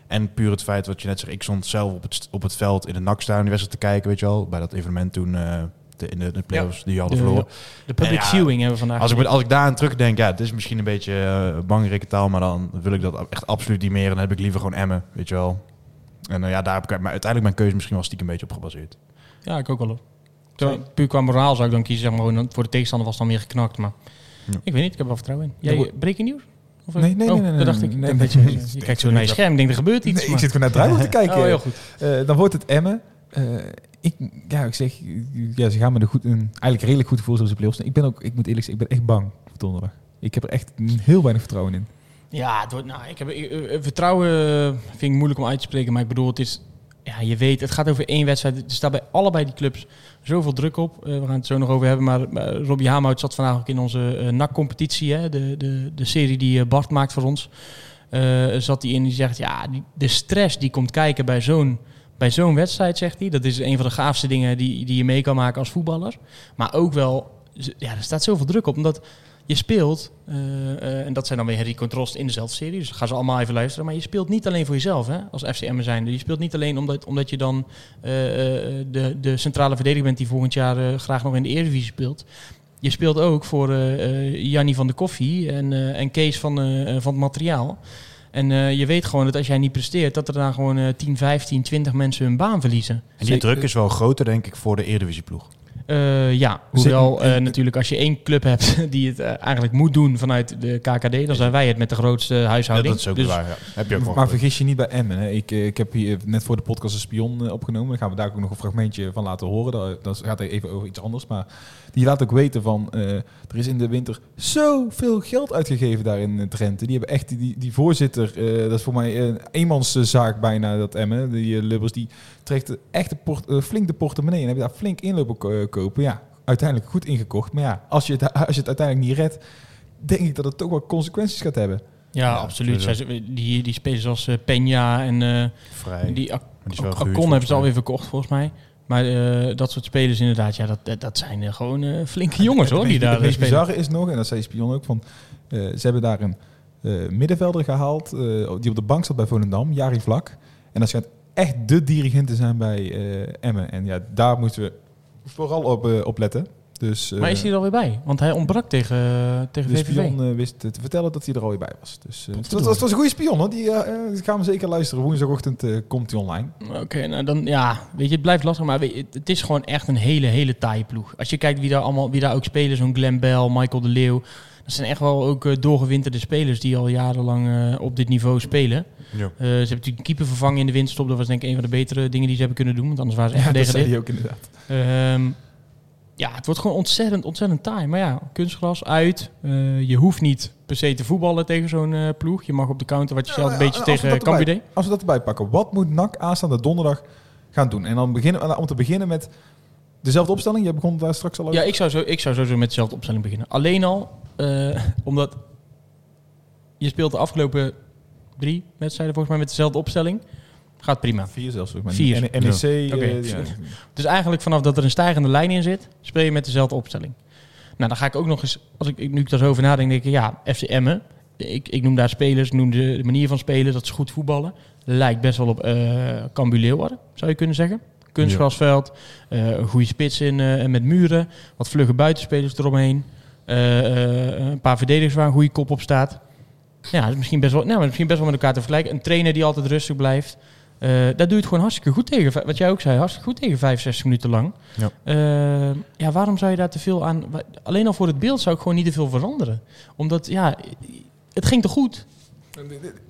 En puur het feit wat je net zegt, ik stond zelf op het, op het veld in de NAC-staan die wedstrijd te kijken, weet je wel. Bij dat evenement toen eh, de, in de, de play-offs die je hadden De- verloren. De public Ja, viewing hebben we vandaag. Als ik, als ik daar aan terugdenk, ja, het is misschien een beetje uh, bangrijke taal, maar dan wil ik dat echt absoluut niet meer. En dan heb ik liever gewoon Emmen, weet je wel. En eh, ja, daar heb ik maar uiteindelijk mijn keuze misschien wel stiekem een beetje op gebaseerd. Ja, ik ook wel. Terwijl, puur qua moraal zou ik dan kiezen, zeg maar, voor de tegenstander was het dan meer geknakt. Maar Ja. ik weet niet, ik heb wel vertrouwen in. Jij, goed. breaking nieuws? Of, Nee, nee, oh, nee, nee, dat dacht ik. nee, je kijkt zo naar je scherm, ik denk er gebeurt iets. Nee, ik maar- zit gewoon naar het te <laughs> kijken. Oh, heel goed. Eh, dan wordt het Emmen. Eh, ik, ja, ik zeg, ja, ze gaan met een, goed, een eigenlijk redelijk goed gevoel zoals de playoffs. Ik ben ook, ik moet eerlijk zeggen, ik ben echt bang voor donderdag. Ik heb er echt heel weinig vertrouwen in. Ja, het wordt, nou, ik heb, ik- eh, vertrouwen eh, vind ik moeilijk om uit te spreken. Maar ik bedoel, het is, ja, je weet, het gaat over één wedstrijd. Er staat bij allebei die clubs zoveel druk op. Eh, we gaan het zo nog over hebben. Maar uh, Robbie zat vandaag ook in onze uh, NAC-competitie. Hè, de, de, de serie die uh, Bart maakt voor ons. Zat hij in die zegt, ja, die, de stress die komt kijken bij zo'n bij zo'n wedstrijd, zegt hij. Dat is een van de gaafste dingen die, die je mee kan maken als voetballer. Maar ook wel, ja, er staat zoveel druk op. Omdat je speelt, uh, uh, en dat zijn dan weer Henry Controst in dezelfde serie, dus gaan ze allemaal even luisteren. Maar je speelt niet alleen voor jezelf, hè, als FCM zijnde. Je speelt niet alleen omdat, omdat je dan uh, de, de centrale verdediger bent die volgend jaar graag nog in de Eredivisie speelt. Je speelt ook voor Jannie van de Koffie en, en Kees van, van het materiaal. En uh, je weet gewoon dat als jij niet presteert, dat er dan gewoon uh, 10, 15, 20 mensen hun baan verliezen. En die druk is wel groter, denk ik, voor de Eredivisieploeg. Uh, ja, hoewel uh, natuurlijk als je één club hebt <laughs> die het uh, eigenlijk moet doen vanuit de KKD, dan zijn wij het met de grootste huishouding. Ja, dat is ook dus, waar, ja. Heb je ook maar vergis je niet bij Emmen. Hè. Ik, ik heb hier net voor de podcast een spion opgenomen. Daar gaan we daar ook nog een fragmentje van laten horen. Dat, dat gaat even over iets anders. Maar die laat ook weten van, er is in de winter zoveel geld uitgegeven daar in Drenthe. Die hebben echt, die, die voorzitter, dat is voor mij een eenmanszaak bijna, dat Emmen. Die Lubbers, die trekt echt de port, flink de portemonnee en heb je daar flink inlopen kopen. Ja, uiteindelijk goed ingekocht. Maar ja, als je het, <laughs> als je het uiteindelijk niet redt, denk ik dat het toch wel consequenties gaat hebben. Ja, ja absoluut. Zij, die, die spelers als uh, Peña en uh, Vrij. die Acon hebben ze alweer verkocht volgens mij. Maar uh, dat soort spelers inderdaad, ja, dat, dat zijn uh, gewoon uh, flinke jongens hoor, die daar Het bizarre is nog, en dat zei Spion ook, van, ze hebben daar een middenvelder gehaald die op de bank zat bij Volendam, Jari Vlak. En dat schijnt echt de dirigenten zijn bij Emmen. En ja, daar moeten we vooral op, op letten. Dus, maar is hij er alweer bij? Want hij ontbrak tegen, tegen de VVV. spion uh, wist te vertellen dat hij er alweer bij was. Dus het, was, een goede spion, hoor. Die gaan we zeker luisteren. Woensdagochtend komt hij online. Oké, okay, nou dan ja, weet je, het blijft lastig, maar weet je, het is gewoon echt een hele, hele taaie ploeg. Als je kijkt wie daar allemaal, wie daar ook spelen, zo'n Glenn Bell, Michael de Leeuw. Dat zijn echt wel ook doorgewinterde spelers die al jarenlang uh, op dit niveau spelen. Ja. Uh, ze hebben natuurlijk een keeper vervangen in de winterstop. Dat was denk ik een van de betere dingen die ze hebben kunnen doen. Want anders waren ze echt ja, dat zei hij ook inderdaad. Um, ja, het wordt gewoon ontzettend, ontzettend taai. Maar ja, kunstgras uit. Uh, je hoeft niet per se te voetballen tegen zo'n uh, ploeg. Je mag op de counter wat je zelf ja, een beetje tegen Cambuur deed. Als we dat erbij pakken, wat moet NAC aanstaande donderdag gaan doen? En dan beginnen om te beginnen met dezelfde opstelling. Je begon daar straks al over. Ja, ik zou, zo, ik zou sowieso met dezelfde opstelling beginnen. Alleen al uh, omdat je speelt de afgelopen drie wedstrijden volgens mij met dezelfde opstelling. Gaat prima. Vier zelfs volgens mij. Vier. NEC. Ja. Okay. Uh, ja. Dus eigenlijk vanaf dat er een stijgende lijn in zit, speel je met dezelfde opstelling. Nou, dan ga ik ook nog eens, als ik nu ik daar zo over nadenk, denk ik, ja, FC Emmen. Ik, ik noem daar spelers, noem de, de manier van spelen, dat is goed voetballen. Lijkt best wel op uh, Cambuur Leeuwarden, zou je kunnen zeggen. Kunstgrasveld, uh, een goede spits in uh, met muren, wat vlugge buitenspelers eromheen. een paar verdedigers waar een goede kop op staat. Ja, dat is misschien best wel, nou, misschien best wel met elkaar te vergelijken. Een trainer die altijd rustig blijft. Uh, daar doe je het gewoon hartstikke goed tegen. Wat jij ook zei, hartstikke goed tegen 65 minuten lang. Ja. Uh, ja, waarom zou je daar te veel aan... Alleen al voor het beeld zou ik gewoon niet te veel veranderen. Omdat, ja, het ging toch goed?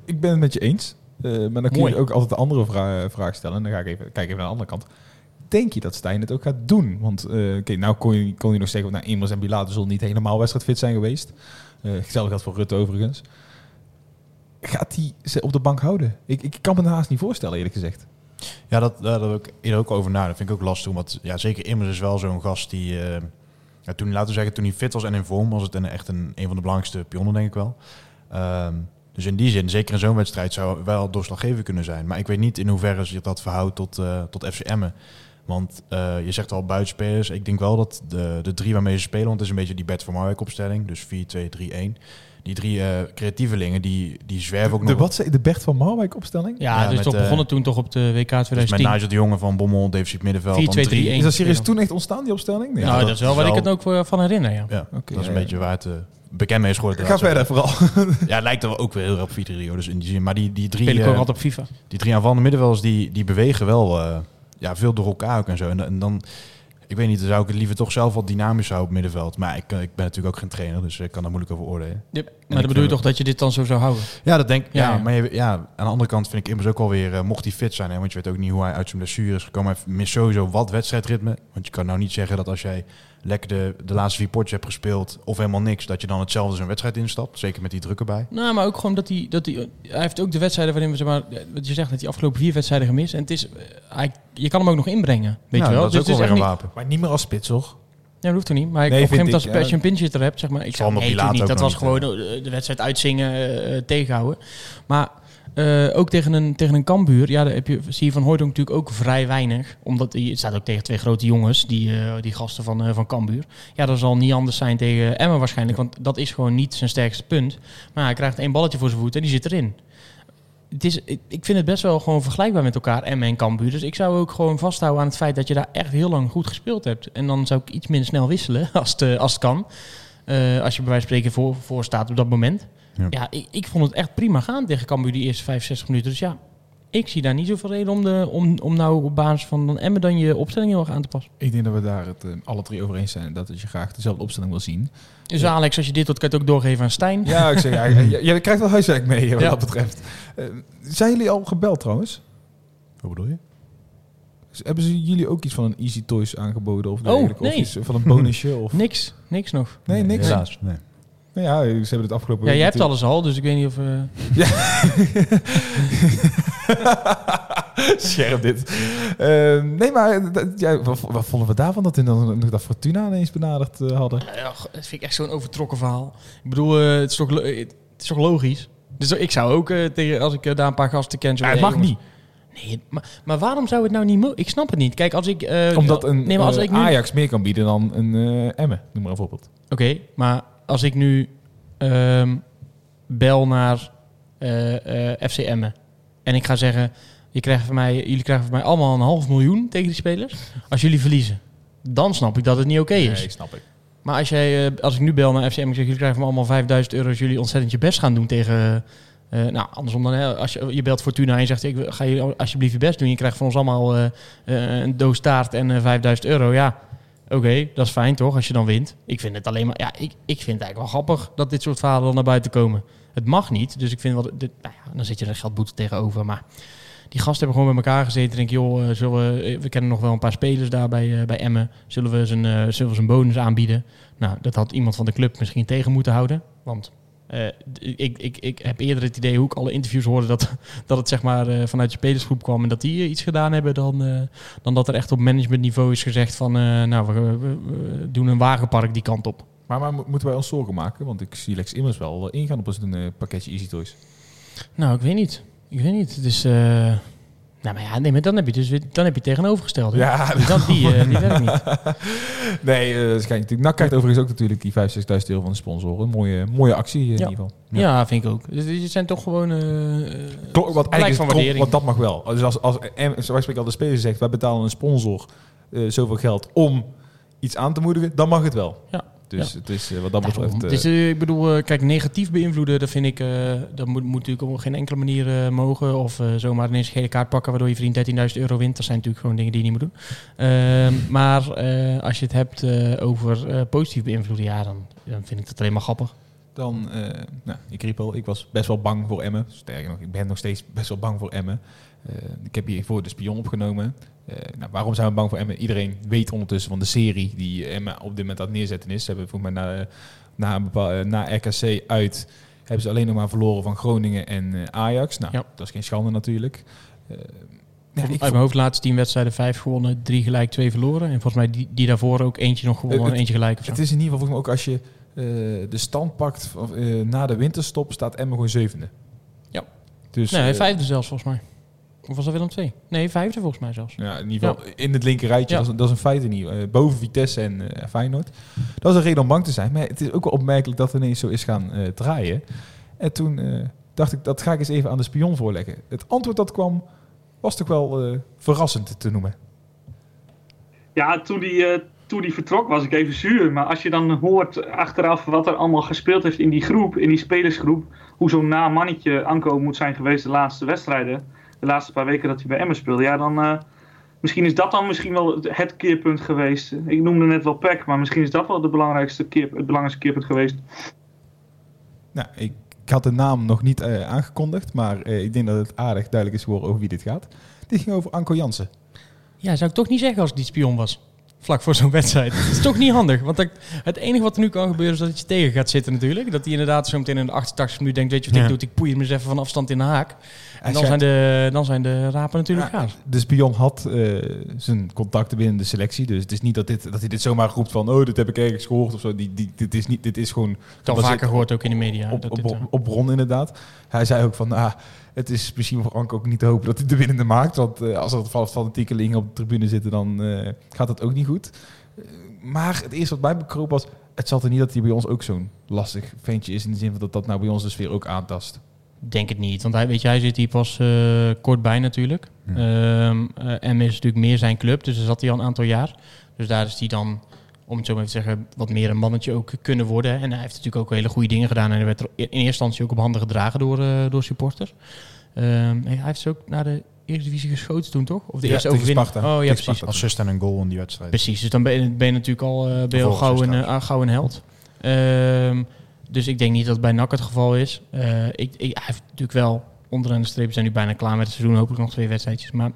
Ik ben het met je eens. Uh, maar dan kun Mooi. je ook altijd de andere vra vraag stellen. En dan ga ik even kijken naar de andere kant. Denk je dat Stijn het ook gaat doen? Want okay, nou kon je, kon je nog zeggen... Nou, Immers en Bilater zullen niet helemaal wedstrijdfit zijn geweest. Uh, hetzelfde geldt voor Rutte overigens. Gaat hij ze op de bank houden? Ik, ik kan me het haast niet voorstellen, eerlijk gezegd. Ja, dat, daar heb ik eerder ook over na. Dat vind ik ook lastig. Want ja, zeker Immers is wel zo'n gast die... eh, toen, laten we zeggen, toen hij fit was en in vorm... was het een, echt een, een van de belangrijkste pionnen, denk ik wel. Ehm, dus in die zin, zeker in zo'n wedstrijd... zou wel doorslaggevend kunnen zijn. Maar ik weet niet in hoeverre zich dat verhoudt tot, eh tot FC Emmen. Want eh, je zegt al buitenspelers. Ik denk wel dat de, de drie waarmee ze spelen... want het is een beetje die Bert van Marwijk opstelling. Dus 4-2-3-1. Die drie eh creatievelingen, die, die zwerven ook De, nog... wat zei de Bert van Marwijk opstelling? Ja, Ja, dus met, toch eh, begonnen toen toch op de WK Dus met 2010. Nigel de Jonge van Bommel, defensief middenveld. dan 4-2-3-1. drie- Is dat serieus toen echt ontstaan, die opstelling? Nee. nou, dat dat, is wel waar ik het ook voor- van herinner, ja. Ja, Oké, dat is een ja, beetje waar het eh, bekend mee is geworden. Ga verder vooral. <laughs> Ja, het lijkt er wel ook weer heel erg op 4 3 dus in die zin. Maar die, die drie, Speel ik eh, ook altijd op FIFA. die drie aanvallende middenvelders, die, die bewegen wel eh, ja, veel door elkaar ook en zo. En, en dan, ik weet niet, dan zou ik het liever toch zelf wat dynamisch houden op het middenveld. Maar ik, eh, ik ben natuurlijk ook geen trainer, dus ik kan daar moeilijk over oordelen. maar ik dan bedoel je toch dat je dit dan zo zou houden? Ja, dat denk ik. Ja, Ja, ja. maar je- ja, aan de andere kant vind ik immers ook alweer, uh, mocht hij fit zijn, hè, want je weet ook niet hoe hij uit zijn blessure is gekomen. Hij mist sowieso wat wedstrijdritme. Want je kan nou niet zeggen dat als jij lekker de, de laatste vier potjes hebt gespeeld of helemaal niks, dat je dan hetzelfde zo'n wedstrijd instapt. Zeker met die druk erbij. Nou, maar ook gewoon dat hij, dat hij, hij heeft ook de wedstrijden waarin we zeg maar, wat je zegt, dat hij afgelopen vier wedstrijden gemist. En het is, eh, hij, je kan hem ook nog inbrengen, weet Ja, je wel. Dat is ook Dus wel het weer een niet- wapen. Maar niet meer als spits, toch? Ja, dat hoeft er niet. Maar ik, Nee, op een gegeven moment als ik, je een pinch er hebt, zeg maar, ik Zal zou nee, niet. ook Dat was gewoon de, de wedstrijd uitzingen, eh, tegenhouden. Maar eh, ook tegen een, tegen een Kambuur, ja, daar heb je, zie je van Hooydonk natuurlijk ook vrij weinig. Omdat hij, het staat ook tegen twee grote jongens, die, eh, die gasten van, eh, van Kambuur. Ja, dat zal niet anders zijn tegen Emmen waarschijnlijk, want dat is gewoon niet zijn sterkste punt. Maar hij krijgt één balletje voor zijn voet en die zit erin. Het is, ik vind het best wel gewoon vergelijkbaar met elkaar, Emmen en Cambuur. Dus ik zou ook gewoon vasthouden aan het feit dat je daar echt heel lang goed gespeeld hebt. En dan zou ik iets minder snel wisselen, <laughs> als het, als kan. Als je bij wijze van spreken voor, voor staat op dat moment. Ja. Ja, ik, ik vond het echt prima gaan tegen Cambuur die eerste 65 minuten. Dus ja, ik zie daar niet zoveel reden om, de, om, om nou op basis van dan Emmen dan je opstelling heel erg aan te passen. Ik denk dat we daar het eh, alle drie over eens zijn. Dat je graag dezelfde opstelling wil zien. Dus Ja. Alex, als je dit doet, kan je het ook doorgeven aan Stijn. Ja, ik zeg, ja, <laughs> ja, jij krijgt wel huiswerk mee wat Ja. dat betreft. Eh, zijn jullie al gebeld trouwens? Hoe bedoel je? Hebben ze jullie ook iets van een Easy Toys aangeboden? Of, Oh, dergelijke? of iets van een bonusje? <laughs> Of... Niks, niks nog. Nee, niks. Helaas. Nee. Nou ja, ze hebben het afgelopen Ja, jij hebt alles al, dus ik weet niet of... eh, <laughs> Scherp dit. Eh, nee, maar dat- ja, wat, wat vonden we daarvan dat we dan nog dat Fortuna ineens benaderd eh, hadden? Ja, dat vind ik echt zo'n overtrokken verhaal. Ik bedoel, eh, het, is toch, het is toch logisch? Dus ik zou ook eh, tegen, als ik daar een paar gasten ken... Zo, Ja, het mag jongens. niet. Nee, maar, maar waarom zou het nou niet mogen? Ik snap het niet. Kijk, als ik... eh, Omdat een nee, maar als ik nu, Ajax meer kan bieden dan een eh Emmen, noem maar een voorbeeld. Oké, maar als ik nu ehm, bel naar eh, eh, FC Emmen en ik ga zeggen, je krijgt van mij, jullie krijgen van mij allemaal een half miljoen tegen die spelers, als jullie verliezen, dan snap ik dat het niet oké is. Nee, snap ik. Maar als, jij, eh, als ik nu bel naar FCM en ik zeg, jullie krijgen van allemaal 5000 euro als jullie ontzettend je best gaan doen tegen... nou, andersom dan, hè, als je, je belt Fortuna en je zegt, ik ga je alsjeblieft je best doen. Je krijgt van ons allemaal een doos taart en eh 5000 euro. Ja, oké, dat is fijn toch, als je dan wint. Ik vind het alleen maar, ja, ik, ik vind het eigenlijk wel grappig dat dit soort verhalen dan naar buiten komen. Het mag niet, dus ik vind wel, dit, nou ja, dan zit je er geldboete tegenover. Maar die gasten hebben gewoon bij elkaar gezeten en denk joh, eh, zullen we, eh, we kennen nog wel een paar spelers daar bij, eh, bij Emmen. Zullen we we zijn bonus aanbieden? Nou, dat had iemand van de club misschien tegen moeten houden. Want eh, ik, ik, ik heb eerder het idee, hoe ik alle interviews hoorde, dat, <laughs> dat het zeg maar eh, vanuit de spelersgroep kwam en dat die eh, iets gedaan hebben, dan, dan dat er echt op managementniveau is gezegd van, nou, we, we- we doen een wagenpark die kant op. Maar, maar mo- moeten wij ons zorgen maken? Want ik zie Lex Immers wel ingaan op een pakketje Easy Toys. Nou, ik weet niet. Ik weet niet. Het is... nou, maar ja, nee, maar dan heb je dus weer, dan heb je tegenovergesteld. Ja, Dus dat, die, eh, die werkt niet. <laughs> nee, eh dat natuurlijk. NAC krijgt overigens ook natuurlijk die 65.000 euro van de sponsoren. Mooie, mooie actie eh, in Ja. ieder geval. Ja, vind ik ook. Dus het zijn toch gewoon... Klopt, wat eigenlijk van waardering. want dat mag wel. Dus als, als en, zoals ik al de speler zegt, wij betalen een sponsor zoveel geld om iets aan te moedigen, dan mag het wel. Ja. Dus het is eh, wat dat Daarom. betreft. eh, Dus eh, ik bedoel, kijk, negatief beïnvloeden, dat vind ik, eh, dat moet, moet natuurlijk op geen enkele manier mogen. Of eh, zomaar ineens een gele kaart pakken waardoor je vriend 13.000 euro wint. Dat zijn natuurlijk gewoon dingen die je niet moet doen. Ehm, <laughs> maar eh, als je het hebt eh, over eh, positief beïnvloeden, ja, dan, dan vind ik dat alleen maar grappig. Dan, eh, nou, ik riep al, ik was best wel bang voor Emmen. Sterker nog, ik ben nog steeds best wel bang voor Emmen. Eh, ik heb hiervoor de spion opgenomen. Eh, nou, waarom zijn we bang voor Emmen? Iedereen weet ondertussen van de serie die Emmen op dit moment aan het neerzetten is. Ze hebben volgens mij na, na, een eh, na RKC uit hebben ze alleen nog maar verloren van Groningen en eh, Ajax. Nou, Ja. dat is geen schande natuurlijk. Ja, Uit ik mijn hoofd laatste tien wedstrijden, vijf gewonnen, drie gelijk, twee verloren. En volgens mij die, die daarvoor ook eentje nog gewonnen en eentje gelijk of zo. Het is in ieder geval volgens mij ook als je de stand pakt na de winterstop, staat Emmen gewoon zevende. Ja. Dus, nee, vijfde zelfs volgens mij. Of was dat Willem twee? Nee, vijfde volgens mij zelfs. Ja, in ieder geval in het linker rijtje. Ja. Dat, is, dat is een feit in ieder geval. Eh, boven Vitesse en eh, Feyenoord. Dat is een reden om bang te zijn. Maar het is ook wel opmerkelijk dat het ineens zo is gaan eh, draaien. En toen eh, dacht ik, dat ga ik eens even aan de spion voorleggen. Het antwoord dat kwam, was toch wel eh, verrassend te noemen. Ja, toen die, toen die vertrok was ik even zuur. Maar als je dan hoort achteraf wat er allemaal gespeeld heeft in die groep, in die spelersgroep. Hoe zo'n na mannetje Anko moet zijn geweest de laatste wedstrijden. De laatste paar weken dat hij bij Emmen speelde. Ja, dan... eh, misschien is dat dan misschien wel het- het keerpunt geweest. Ik noemde net wel Peck, maar misschien is dat wel de belangrijkste keer, het belangrijkste keerpunt geweest. Nou, ik, ik had de naam nog niet eh, aangekondigd. Maar eh, ik denk dat het aardig duidelijk is geworden over wie dit gaat. Dit ging over Anko Jansen. Ja, zou ik toch niet zeggen als ik die spion was. Vlak voor zo'n wedstrijd. Het is toch niet handig. Want dat- het enige wat er nu kan gebeuren is dat je tegen gaat zitten natuurlijk. Dat hij inderdaad zo meteen in de 88 minuut denkt, weet je wat Ja. ik doe? Ik poei hem eens even van afstand in de haak. En dan zijn, de, dan zijn de rapen natuurlijk Ja, gaaf. de spion had eh, zijn contacten binnen de selectie. Dus het is niet dat, dit, dat hij dit zomaar roept van... oh, dit heb ik ergens gehoord of zo. Die, die, dit, is niet, dit is gewoon... Gebaseerd vaker gehoord ook in de media. op, dat op, dit, op, eh, op bron inderdaad. Hij zei ook van, ah, het is misschien voor Anko ook niet te hopen dat hij de winnende maakt. Want eh, als er van fanatiekelingen op de tribune zitten, dan eh, gaat het ook niet goed. Maar het eerste wat mij bekroop was, het zat er niet dat hij bij ons ook zo'n lastig ventje is. In de zin van dat dat nou bij ons de sfeer ook aantast. Denk het niet. Want hij, weet je, hij zit hier pas eh, kort bij natuurlijk. Ja. Ehm eh, M is natuurlijk meer zijn club. Dus daar zat hij al een aantal jaar. Dus daar is hij dan, om het zo maar even te zeggen, wat meer een mannetje ook kunnen worden. En hij heeft natuurlijk ook hele goede dingen gedaan. En hij werd er in eerste instantie ook op handen gedragen door, eh, door supporters. Ehm, hij heeft ze ook naar de Eerste Divisie geschoten toen, toch? Of de Ja, eerste overwinning? Sparta. Oh ja, Tegen precies. Sparta. Assist en een goal in die wedstrijd. Precies, dus dan ben je, ben je natuurlijk al, eh, ben je al gauw een, eh, gauw een held. Ehm, dus ik denk niet dat het bij NAC het geval is. Eh, ik, ik, hij heeft natuurlijk wel onderaan de streep, we zijn nu bijna klaar met het seizoen, hopelijk nog twee wedstrijdjes. Maar,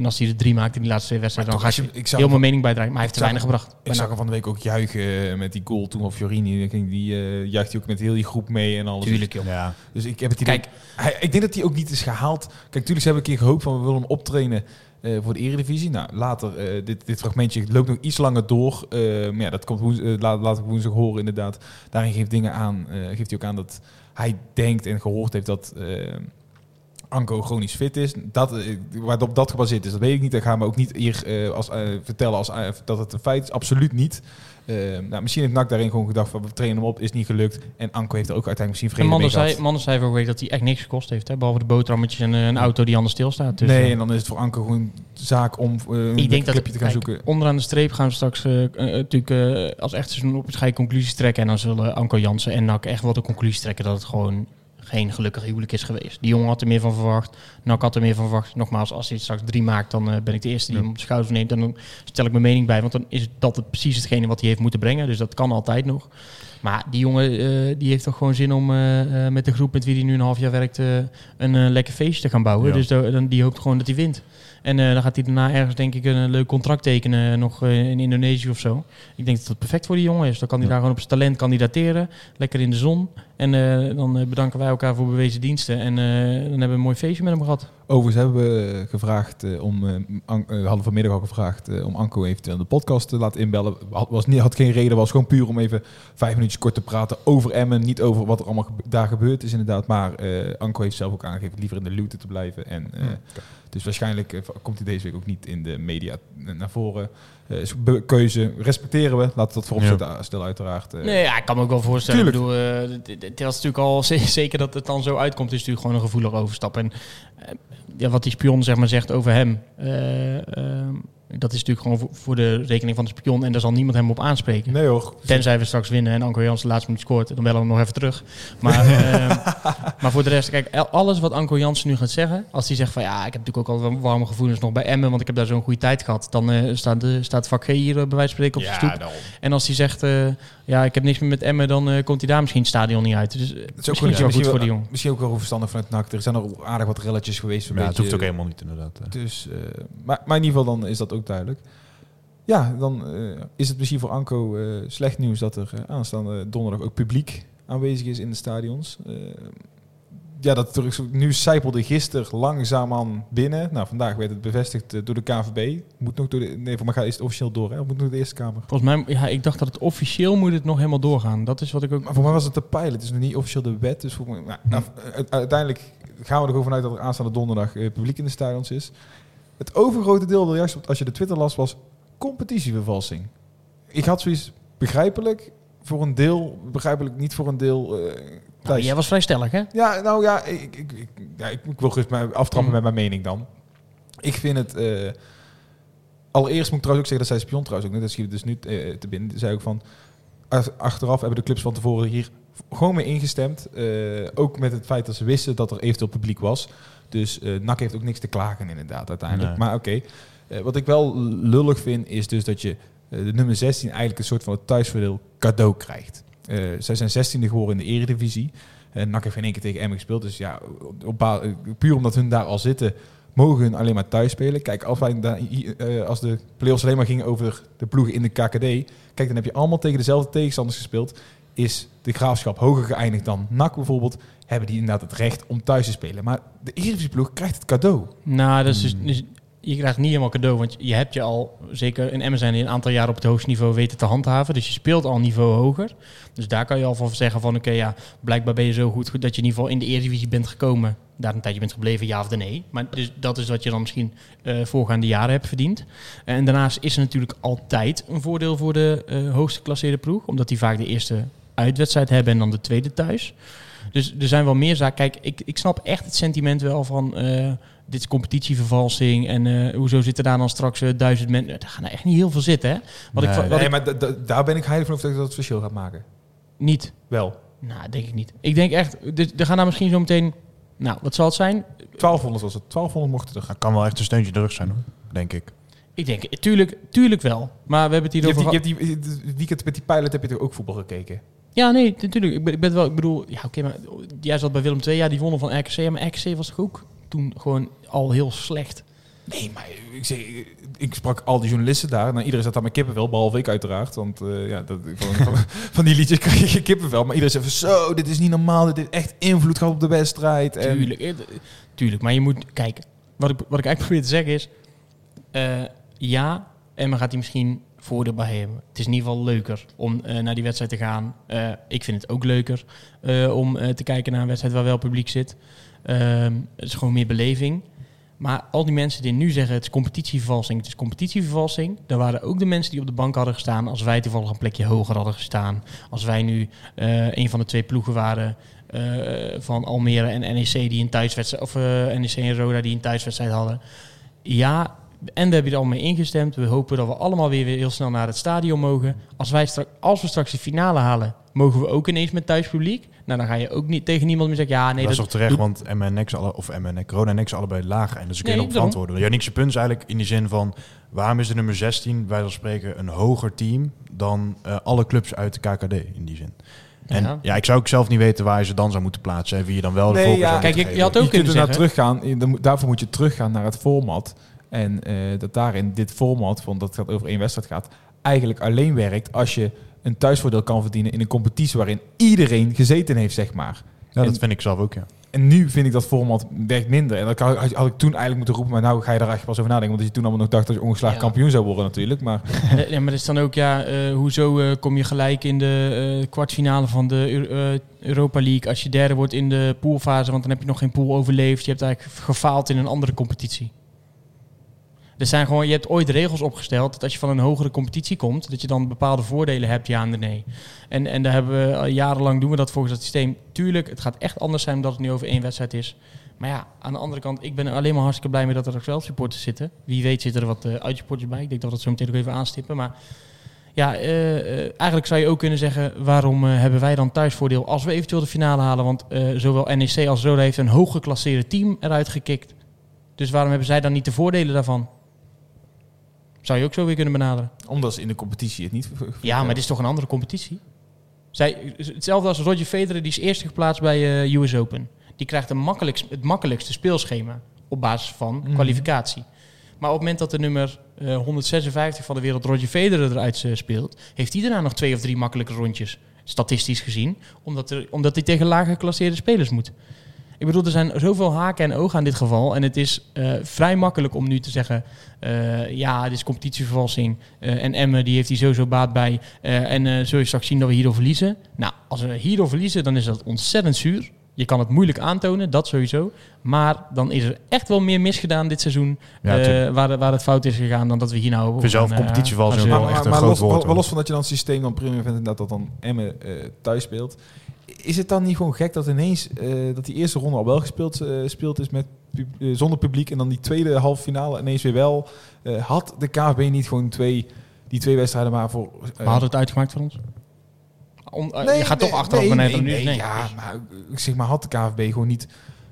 en als hij er drie maakt in die laatste twee wedstrijden, dan ga je- ik heel mijn mening bijdragen. Maar hij heeft te weinig gebracht. Ik zag hem van de week ook juichen eh, met die goal toen op Fiorini. Die, die eh, juicht hij ook met heel die groep mee en alles. Tuurlijk, joh. Ja. Dus ik heb het idee... Kijk, Hij, ik denk dat hij ook niet is gehaald. Kijk, natuurlijk ze hebben een keer gehoopt van we willen hem optrainen eh, voor de Eredivisie. Nou, later, eh, dit, dit fragmentje loopt nog iets langer door. Eh, maar ja, dat komt woens, laat, laat ik woensdag horen inderdaad. Daarin geeft, dingen aan, eh, geeft hij ook aan dat hij denkt en gehoord heeft dat Anko chronisch fit is. Dat, eh, waarop dat gebaseerd is, dat weet ik niet. Dat gaan we ook niet hier eh, als, eh, vertellen als, dat het een feit is. Absoluut niet. Nou, misschien heeft NAC daarin gewoon gedacht van we trainen hem op, is niet gelukt. En Anko heeft er ook uiteindelijk misschien en vrede mee mannen gehad. mannen zei vorige week dat hij echt niks gekost heeft. Hè? Behalve de boterhammetjes en een auto die anders stilstaat. Dus, nee, en dan is het voor Anker gewoon zaak om een ik denk dat clipje te gaan kijk, zoeken. onderaan de streep gaan we straks natuurlijk als echt seizoen op je conclusies trekken. En dan zullen Anko Jansen en NAC echt wel de conclusie trekken dat het gewoon geen gelukkig huwelijk is geweest. Die jongen had er meer van verwacht. NAC had er meer van verwacht. Nogmaals, als hij straks drie maakt, dan eh, ben ik de eerste die Ja. hem op de schouders neemt. En dan stel ik mijn mening bij, want dan is dat het precies hetgene wat hij heeft moeten brengen. Dus dat kan altijd nog. Maar die jongen eh, die heeft toch gewoon zin om eh, eh, met de groep met wie hij nu een half jaar werkt een lekker feestje te gaan bouwen. Ja. Dus da- dan, die hoopt gewoon dat hij wint. En dan gaat hij daarna ergens denk ik een leuk contract tekenen nog in Indonesië of zo. Ik denk dat dat perfect voor die jongen is. Dan kan hij Ja. daar gewoon op zijn talent kandidateren. Lekker in de zon. En dan bedanken wij elkaar voor bewezen diensten. En dan hebben we een mooi feestje met hem gehad. Overigens hebben we gevraagd eh, om, eh, eh, we hadden vanmiddag al gevraagd eh, om Anko eventueel de podcast te laten inbellen. Had, was niet, had geen reden, was gewoon puur om even vijf minuutjes kort te praten over Emmen. Niet over wat er allemaal daar gebeurd is inderdaad. Maar eh, Anko heeft zelf ook aangegeven liever in de looten te blijven. En, eh, Dus waarschijnlijk komt hij deze week ook niet in de media naar voren. Eh, is keuze, respecteren we. Laten we dat voorop Ja. zetten, stel uiteraard. eh. Nee, ja, ik kan me ook wel voorstellen. Tuurlijk. Ik bedoel, eh, dit was natuurlijk al <laughs> zeker dat het dan zo uitkomt, is natuurlijk gewoon een gevoelig overstap. En ja, wat die spion zeg maar zegt over hem, eh, ehm, dat is natuurlijk gewoon voor, voor de rekening van de spion en daar zal niemand hem op aanspreken. Nee hoor. Tenzij we straks winnen en Anko Jansen de laatste minuut scoort, dan bellen we hem nog even terug. Maar, <laughs> ehm, maar voor de rest, kijk, alles wat Anko Jansen nu gaat zeggen, als hij zegt van ja, ik heb natuurlijk ook al warme gevoelens nog bij Emmen, want ik heb daar zo'n goede tijd gehad, dan eh, staat, de, staat vak G hier eh, bij wijze van spreken op de stoep. daarom. En als hij zegt, eh, ja, ik heb niks meer met Emmen, dan eh, komt hij daar misschien het stadion niet uit. Dus Het is ook misschien het wel goed voor die jongen. Misschien ook wel verstandig vanuit NAC. Er zijn al aardig wat relletjes geweest. een Ja, het beetje- hoeft ook helemaal niet inderdaad. Dus, eh, maar, maar in ieder geval dan is dat ook duidelijk. Ja, dan eh, is het misschien voor Anko eh, slecht nieuws dat er eh, aanstaande donderdag ook publiek aanwezig is in de stadions. Ja, dat nu zijpelde gisteren langzaamaan binnen. Nou, vandaag werd het bevestigd door de KVB. Moet nog door de, nee, voor mij gaat- is het officieel door, hè? Of moet nog de Eerste Kamer? Volgens mij, ja, ik dacht dat het officieel moet het nog helemaal doorgaan. Dat is wat ik ook... Maar voor mij was het de pilot, het is nog niet officieel de wet. Dus voor mij, nou, nou, uiteindelijk gaan we er gewoon vanuit dat er aanstaande donderdag publiek in de stadions is. Het overgrote deel de reacties, als je de Twitter las, was competitievervalsing. Ik had zoiets begrijpelijk voor een deel, begrijpelijk niet voor een deel. eh, Nou, jij was vrij stellig, hè? Ja, nou ja, ik, ik, ik, ja, ik, wil gerust mij aftrappen Mm. met mijn mening dan. Ik vind het... eh, allereerst moet ik trouwens ook zeggen, dat zei Spion trouwens ook net, dat schiet dus nu eh, te binnen. Zei ook van, ach- achteraf hebben de clubs van tevoren hier gewoon mee ingestemd. Ook met het feit dat ze wisten dat er eventueel publiek was. Dus eh NAC heeft ook niks te klagen inderdaad uiteindelijk. Nee. Maar oké, Eh, wat ik wel lullig vind is dus dat je eh, de nummer 16 eigenlijk een soort van het thuisvoordeel cadeau krijgt. Zij zijn 16e geworden in de eredivisie. En NAC heeft in één keer tegen Emmen gespeeld. Dus ja, op, puur omdat hun daar al zitten, mogen hun alleen maar thuis spelen. Kijk, als, wij als de play-offs alleen maar gingen over de ploegen in de KKD... Kijk, dan heb je allemaal tegen dezelfde tegenstanders gespeeld. Is de graafschap hoger geëindigd dan NAC bijvoorbeeld... hebben die inderdaad het recht om thuis te spelen. Maar de Eredivisie-ploeg krijgt het cadeau. Nou, dat is dus, dus- je krijgt niet helemaal cadeau, want je hebt je al, zeker in Emmen zijn die een aantal jaar op het hoogste niveau weten te handhaven. Dus je speelt al een niveau hoger. Dus daar kan je al van zeggen van, oké, ja, blijkbaar ben je zo goed, goed dat je in ieder geval in de Eredivisie bent gekomen. Daar een tijdje bent gebleven, ja of de nee. Maar dus, dat is wat je dan misschien eh, voorgaande jaren hebt verdiend. En daarnaast is er natuurlijk altijd een voordeel voor de eh, hoogste klasseerde ploeg, omdat die vaak de eerste uitwedstrijd hebben en dan de tweede thuis. Dus er zijn wel meer zaken. Kijk, ik, ik snap echt het sentiment wel van eh, dit is competitievervalsing en eh, hoezo zitten daar dan straks eh, duizend mensen. Er gaan er echt niet heel veel zitten, hè? Wat ik, Nee. wat nee, ik maar da- da- daar ben ik heilig van overtuigd dat het verschil gaat maken. niet. Wel. Nou, denk ik niet. Ik denk echt, er, er gaan daar misschien zo meteen. Nou, wat zal het zijn? 1200 was het. 1200 mochten er. Dat kan wel echt een steuntje in de rug zijn, hoor. denk ik. Ik denk, tuurlijk, tuurlijk wel. Maar we hebben het Je hier hebt, over. die, je hebt die, het weekend met die pilot heb je toch ook voetbal gekeken? Ja, nee, natuurlijk. Ik ben, ik ben wel, ik bedoel, ja, oké, maar jij zat bij Willem II, ja, die wonnen van RKC, maar RKC was toch ook toen gewoon al heel slecht. Nee, maar ik, zeg, ik sprak al die journalisten daar. Nou, iedereen zat daar met kippenvel, behalve ik uiteraard. Want eh, ja, dat, <laughs> van, die liedjes krijg je kippenvel. Maar iedereen zei van zo, dit is niet normaal. Dit heeft echt invloed gehad op de wedstrijd. En, Tuurlijk, eh, tuurlijk. Maar je moet kijken. Wat ik, wat ik eigenlijk <laughs> probeer te zeggen is: eh, ja, Emma gaat hij misschien voordeel bij hebben. Het is in ieder geval leuker om eh, naar die wedstrijd te gaan. Eh, ik vind het ook leuker eh, om te kijken naar een wedstrijd waar wel publiek zit. Ehm, het is gewoon meer beleving. Maar al die mensen die nu zeggen het is competitievervalsing, het is competitievervalsing. Daar waren ook de mensen die op de bank hadden gestaan als wij toevallig een plekje hoger hadden gestaan. Als wij nu een van de twee ploegen waren van Almere en NEC die een thuiswedstrijd, of NEC en Roda die een thuiswedstrijd hadden. Ja, en we hebben er al mee ingestemd. We hopen dat we allemaal weer, weer heel snel naar het stadion mogen. Als, wij strak, als we straks de finale halen, mogen we ook ineens met thuispubliek. Nou, dan ga je ook niet tegen niemand meer zeggen, ja, nee, dat is toch terecht, want M en Nex, alle, of M en Nex, Roda en allebei laag. En dus kun je daarom. verantwoorden. Jannikse punt is eigenlijk in die zin van... waarom is de nummer 16, wij zal spreken, een hoger team... dan eh, alle clubs uit de KKD in die zin? En Ja. ja. ik zou ook zelf niet weten waar je ze dan zou moeten plaatsen... en wie je dan wel de Nee, ja. Kijk, ik- je had ook je kunt er kunnen naar zeggen- teruggaan. Daarvoor moet je teruggaan naar het format. En eh, dat daarin dit format, van dat het gaat over één wedstrijd gaat, eigenlijk alleen werkt als je een thuisvoordeel kan verdienen in een competitie waarin iedereen gezeten heeft, zeg maar. Ja, dat vind ik zelf ook, ja. En nu vind ik dat format werkt minder. En dat kan- had, had ik toen eigenlijk moeten roepen, maar nou ga je daar echt pas over nadenken. Want je toen allemaal nog dacht dat je ongeslagen Ja. kampioen zou worden natuurlijk. Maar <laughs> ja, maar dat is dan ook, ja, eh, hoezo eh, kom je gelijk in de eh, kwartfinale van de Eu- eh, Europa League als je derde wordt in de poolfase, want dan heb je nog geen pool overleefd. Je hebt eigenlijk gefaald in een andere competitie. Er zijn gewoon, je hebt ooit regels opgesteld dat als je van een hogere competitie komt, dat je dan bepaalde voordelen hebt, ja en nee. En, en daar hebben we al jarenlang doen we dat volgens dat systeem. Tuurlijk, het gaat echt anders zijn omdat het nu over één wedstrijd is. Maar ja, aan de andere kant, ik ben er alleen maar hartstikke blij mee dat er ook zelf supporters zitten. Wie weet zitten er wat uh, bij. Ik denk dat we dat zo meteen nog even aanstippen. Maar ja, uh, eigenlijk zou je ook kunnen zeggen, waarom hebben wij dan thuisvoordeel als we eventueel de finale halen? Want zowel NEC als Roda heeft een hoog geclasseerd team eruit gekikt. Dus waarom hebben zij dan niet de voordelen daarvan? Zou je ook zo weer kunnen benaderen. omdat ze in de competitie het niet... Ja, maar het is toch een andere competitie? Zij, hetzelfde als Roger Federer, die is eerst geplaatst bij uh, US Open. Die krijgt een makkelijkst, het makkelijkste speelschema op basis van mm. kwalificatie. Maar op het moment dat de nummer uh, 156 van de wereld Roger Federer eruit uh, speelt, heeft hij daarna nog twee of drie makkelijke rondjes. statistisch gezien. Omdat, er, omdat hij tegen lager geclasseerde spelers moet. Ik bedoel, er zijn zoveel haken en ogen aan dit geval. En het is eh, vrij makkelijk om nu te zeggen... eh, ja, dit is competitievervalsing. eh, en Emmen, die heeft hier sowieso baat bij. eh, en eh zul je straks zien dat we hierdoor verliezen. Nou, als we hierdoor verliezen, dan is dat ontzettend zuur. Je kan het moeilijk aantonen, dat sowieso. Maar dan is er echt wel meer misgedaan dit seizoen... Ja, eh, waar, waar het fout is gegaan dan dat we hier nou... vind zelf zo zeuren. wel echt een maar groot los, woord, wel los van dat je dan het systeem dan premium vindt inderdaad dat dan Emmen eh, thuis speelt. Is het dan niet gewoon gek dat ineens eh, dat die eerste ronde al wel gespeeld speelt is met pub- eh, zonder publiek en dan die tweede halve finale ineens weer wel? Had de KVB niet gewoon twee, die twee wedstrijden maar voor... Maar hadden het uitgemaakt voor ons? Om, Nee, je gaat toch nee, achteraf nee, beneden nee, nu. nee, ja, maar zeg maar, had de KVB gewoon niet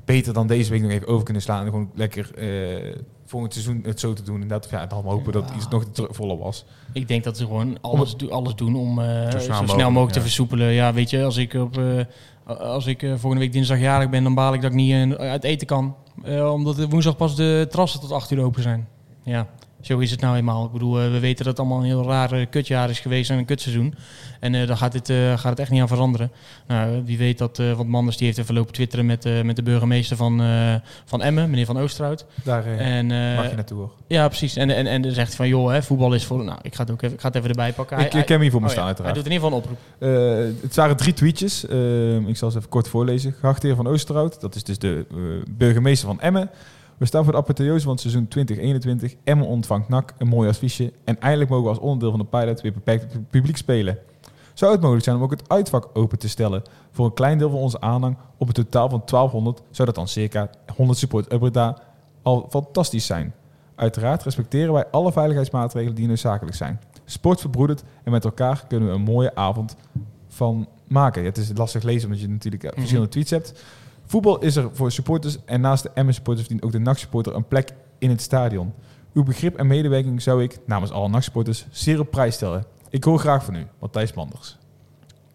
beter dan deze week nog even over kunnen slaan en gewoon lekker eh volgend seizoen het zo te doen. En dat, ja, dan hopen dat iets nog te- voller was. Ik denk dat ze gewoon alles, do- alles doen om eh, zo snel mogelijk, mogelijk, te versoepelen. Ja, weet je, als ik, op, eh, als ik volgende week dinsdag jarig ben, dan baal ik dat ik niet uit eten kan. Eh, omdat woensdag pas de terrassen tot 8 uur open zijn. Ja, zo is het nou eenmaal. Ik bedoel, eh, we weten dat het allemaal een heel raar eh, kutjaar is geweest en een kutseizoen. En eh daar gaat, dit, gaat het echt niet aan veranderen. Nou, wie weet dat, eh want Manders die heeft even lopen twitteren met, met de burgemeester van, van Emmen, meneer Van Oosterhout. Daar En, mag je naartoe hoor. ja, precies. En, en, en dan zegt van, joh, hè, voetbal is voor... Nou, ik ga het, ook even, ik ga het even erbij pakken. Ik, Hij- ik hem hier voor me oh staan ja, uiteraard. Hij doet in ieder geval een oproep. Het waren drie tweetjes. Ik zal ze even kort voorlezen. Geachte heer van Oosterhout, dat is dus de burgemeester van Emmen. We staan voor de apotheose van het seizoen 2021. Emmen ontvangt NAC, een mooi adviesje. En eindelijk mogen we als onderdeel van de pilot weer beperkt pu- publiek spelen. Zou het mogelijk zijn om ook het uitvak open te stellen voor een klein deel van onze aanhang? Op een totaal van 1200 zou dat dan circa 100 support up Breda al fantastisch zijn. Uiteraard respecteren wij alle veiligheidsmaatregelen die noodzakelijk zijn. Sport verbroedert en met elkaar kunnen we een mooie avond van maken. Ja, het is lastig lezen omdat je natuurlijk eh, verschillende tweets hebt. Voetbal is er voor supporters en naast de Emmen supporters verdient ook de NAC supporter een plek in het stadion. Uw begrip en medewerking zou ik, namens alle NAC supporters, zeer op prijs stellen. Ik hoor graag van u, Matthijs Manders.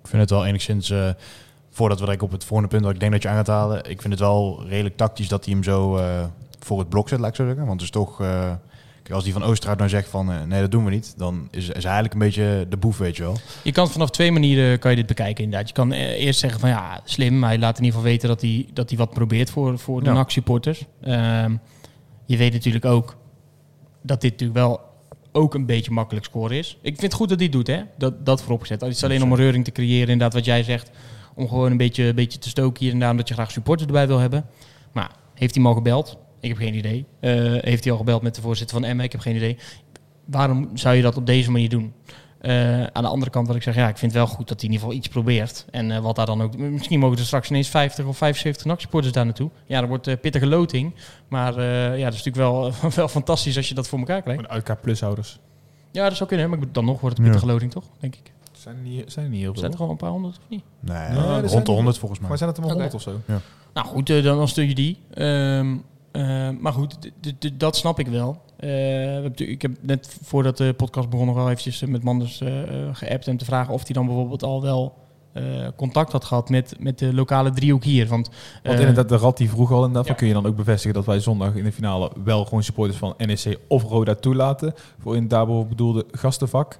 Ik vind het wel enigszins, eh, voordat we op het volgende punt wat ik denk dat je aan gaat halen, ik vind het wel redelijk tactisch dat hij hem zo eh, voor het blok zet, laat ik zo zeggen. Want het is toch, eh, kijk, als die van Oosterhout nou zegt van eh, nee, dat doen we niet, dan is, is hij eigenlijk een beetje de boef, weet je wel. Je kan vanaf twee manieren kan je dit bekijken inderdaad. Je kan eh, eerst zeggen van ja, slim. Hij laat in ieder geval weten dat hij, dat hij wat probeert voor, voor de Ja. NAC-supporters. Ehm, je weet natuurlijk ook dat dit natuurlijk wel ook een beetje makkelijk scoren is. Ik vind het goed dat hij het doet, hè. Dat, dat vooropgezet. Het is alleen om een reuring te creëren, inderdaad, wat jij zegt. Om gewoon een beetje, een beetje te stoken hier en daar, omdat je graag supporters erbij wil hebben. Maar heeft hij hem al gebeld? Ik heb geen idee. Eh, heeft hij al gebeld met de voorzitter van Emmen? Ik heb geen idee. Waarom zou je dat op deze manier doen? Eh, aan de andere kant wat ik zeg, ja, ik vind het wel goed dat hij in ieder geval iets probeert. En eh, wat daar dan ook... Misschien mogen er straks ineens 50 of 75 NAC-supporters daar naartoe. Ja, dat wordt pittige loting. Maar eh, ja, dat is natuurlijk wel, <laughs> wel fantastisch als je dat voor elkaar krijgt. UK plushouders. Ja, dat zou kunnen, maar dan nog wordt het Ja. pittige loting, toch? Denk ik. Zijn er niet, zijn er niet heel Zijn veel. er gewoon een paar honderd of niet? Nee, zijn rond de er- 100 volgens mij. Maar zijn het er maar. 100 of zo? Nou goed, dan, dan steun je die. Ehm, eh, maar goed, dat snap ik wel. Eh, ik heb net voordat de podcast begon nog wel eventjes eh, met Manders eh, geappt en te vragen of hij dan bijvoorbeeld al wel contact had gehad met, met de lokale driehoek hier. Want, Want inderdaad, de Rat die vroeg al inderdaad, ja. kun je dan ook bevestigen dat wij zondag in de finale wel gewoon supporters van NEC of Roda toelaten voor in het daarboven bedoelde gastenvak.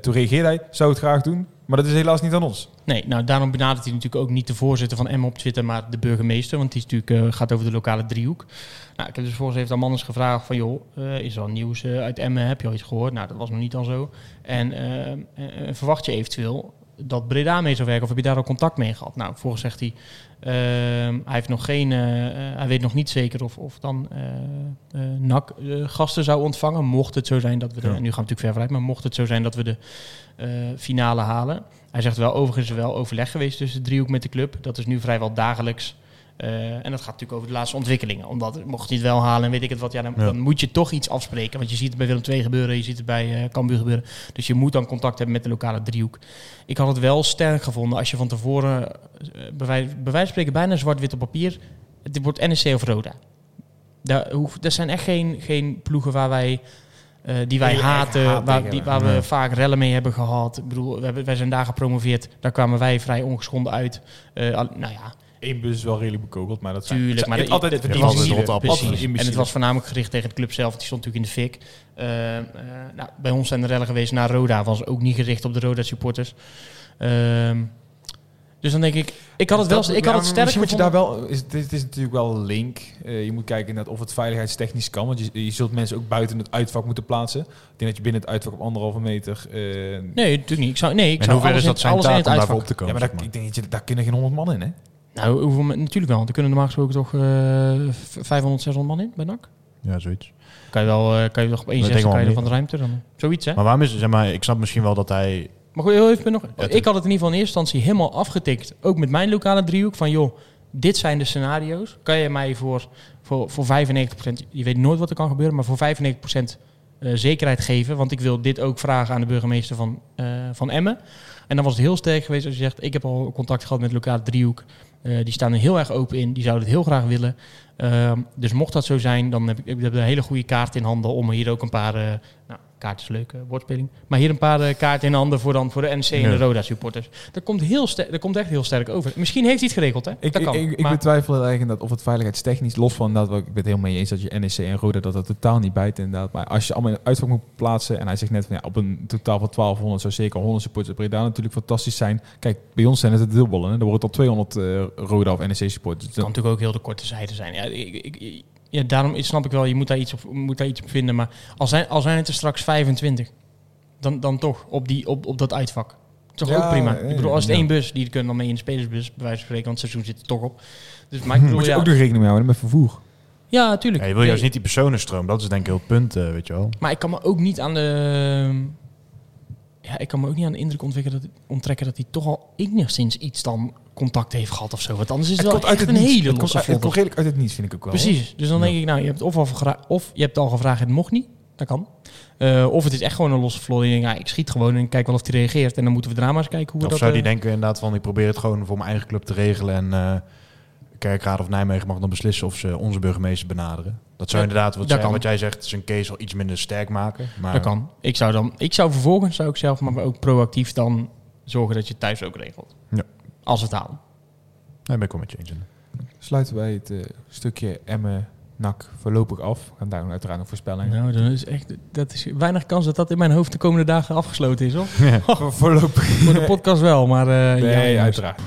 Toen reageerde hij, zou het graag doen, maar dat is helaas niet aan ons. Nee, nou daarom benadert hij natuurlijk ook niet de voorzitter van Emmen op Twitter, maar de burgemeester. Want die is natuurlijk, eh, gaat over de lokale driehoek. Nou, ik heb dus volgens heeft aan Manders gevraagd van joh, eh, is er al nieuws eh, uit Emmen? Heb je al iets gehoord? Nou, dat was nog niet al zo. En verwacht je eventueel dat Breda mee zou werken of heb je daar al contact mee gehad? Nou, volgens zegt hij, ehm, hij heeft nog geen, eh, eh, hij weet nog niet zeker of, of dan eh eh, NAC gasten zou ontvangen. Mocht het zo zijn dat we de, Ja. nu gaan we natuurlijk ver vooruit, maar mocht het zo zijn dat we de finale halen. Hij zegt wel, overigens is er wel overleg geweest tussen de driehoek met de club. Dat is nu vrijwel dagelijks. Eh, en dat gaat natuurlijk over de laatste ontwikkelingen. Omdat, mocht hij het wel halen en weet ik het wat, ja, dan, Ja. dan moet je toch iets afspreken. Want je ziet het bij Willem II gebeuren, je ziet het bij eh Cambuur gebeuren. Dus je moet dan contact hebben met de lokale driehoek. Ik had het wel sterk gevonden als je van tevoren, eh, bij wij- bij wijze van spreken bijna zwart-wit op papier, het wordt NEC of Roda. Daar, hoef, dat zijn echt geen, geen ploegen waar wij, eh, die wij haten, haat waar, die, waar we Ja. vaak rellen mee hebben gehad. Ik bedoel, we hebben, wij zijn daar gepromoveerd, daar kwamen wij vrij ongeschonden uit. Eh, al- nou ja, één bus is wel redelijk bekogeld, maar dat zijn... Tuurlijk, het maar zijn de- altijd de- het de- altijd. Altijd Precies. En het was voornamelijk gericht tegen de club zelf. want Die stond natuurlijk in de fik. Eh, eh, nou, bij ons zijn de rellen geweest naar Roda. Was ook niet gericht op de Roda supporters. Ehm, dus dan denk ik... Ik had het wel Dat- ik had het sterk misschien moet je daar wel... Is, het, is, het natuurlijk wel een link. Eh, je moet kijken inderdaad of het veiligheidstechnisch kan. Want je, je zult mensen ook buiten het uitvak moeten plaatsen. Ik denk dat je binnen het uitvak op anderhalve meter... eh, Nee, natuurlijk niet. Ik zou, nee, ik En zou alles, is in, dat zijn alles in taak het om daarvoor uitvak. op te komen? ja, maar zeg ik denk dat je, daar kunnen geen honderd man in, hè? Nou, hoeveel, natuurlijk wel. Want er kunnen normaal gesproken toch eh 500, 600 man in bij NAC. Ja, zoiets. Kan je wel, eh, kan je toch op één zesde kan je van de ruimte dan. Zoiets, hè? Maar waarom is het, zeg maar, ik snap misschien wel dat hij... Maar goed, heel even nog. Ja, ik had het in ieder geval in eerste instantie helemaal afgetikt. Ook met mijn lokale driehoek. Van joh, dit zijn de scenario's. Kan je mij voor, voor, voor 95%, je weet nooit wat er kan gebeuren, maar voor 95% eh, zekerheid geven. Want ik wil dit ook vragen aan de burgemeester van, eh, van Emmen. En dan was het heel sterk geweest als je zegt, ik heb al contact gehad met lokale driehoek. Eh, die staan er heel erg open in. Die zouden het heel graag willen. Ehm, dus mocht dat zo zijn, dan heb ik, heb een hele goede kaart in handen om hier ook een paar... eh, nou, kaart is leuk, woordspeling. Maar hier een paar eh, kaarten in handen voor, dan, voor de NC en de Roda supporters. Dat komt, heel sterk, dat komt echt heel sterk over. Misschien heeft hij het geregeld, hè? Ik, dat ik, kan. ik, ik maar, betwijfel eigenlijk inderdaad of het veiligheidstechnisch, los van dat, ik ben het helemaal mee eens dat je NEC en Roda dat dat totaal niet bijt inderdaad. Maar als je allemaal in het uitvak moet plaatsen en hij zegt net van ja, op een totaal van 1200 zou zeker 100 supporters Breda natuurlijk fantastisch zijn. Kijk, bij ons zijn het de dubbele. Hè? Er wordt al 200 eh, Roda of NEC supporters. het kan natuurlijk ook heel de korte zijde zijn. Ja, ik, ik, ja, daarom snap ik wel, je moet daar iets op, moet daar iets op vinden. Maar al zijn, al zijn het er straks 25, dan, dan toch op, die, op, op dat uitvak. Toch Ja, ook prima. ja, ik bedoel, als het ja. één bus, die kunnen dan mee in de spelersbus, bij wijze van spreken, want het seizoen zit er toch op. Dus, maar ik bedoel, moet je ja, ook nog rekening mee houden met vervoer. ja, natuurlijk. Ja, je wil juist niet die personenstroom. Dat is denk ik heel het punt, eh, weet je wel. Maar ik kan me ook niet aan de. Ja, ik kan me ook niet aan de indruk ontwikkelen dat, onttrekken dat hij toch al enigszins iets dan contact heeft gehad of zo. Want anders is het, wel echt een niets. hele Het komt, uit- het komt redelijk uit het niets, vind ik ook wel. Precies. Dus dan denk ik, nou, je hebt of al of je hebt al gevraagd en het mocht niet. Dat kan. Eh, of het is echt gewoon een losse denkt, ja, ik schiet gewoon en kijk wel of hij reageert. En dan moeten we eens kijken hoe we Of dat... zou die eh, denken inderdaad van, ik probeer het gewoon voor mijn eigen club te regelen. En eh Kerkraad of Nijmegen mag dan beslissen of ze onze burgemeester benaderen. Dat zou Ja, inderdaad, wat, dat zij- kan. wat jij zegt, zijn case al iets minder sterk maken. Maar Dat kan. Ik zou dan... Ik zou vervolgens, zou ik zelf, maar ook proactief dan zorgen dat je het thuis ook regelt. Ja. Als het halen. Nee, ben ik wel met je eens. in. Sluiten wij het eh, stukje Emmen nak voorlopig af. We gaan daar uiteraard nog voorspellingen. Nou, dan is echt, dat is weinig kans dat dat in mijn hoofd de komende dagen afgesloten is, hoor. Voor- voorlopig. <laughs> Voor de podcast wel, maar... eh, ja, Nee, uiteraard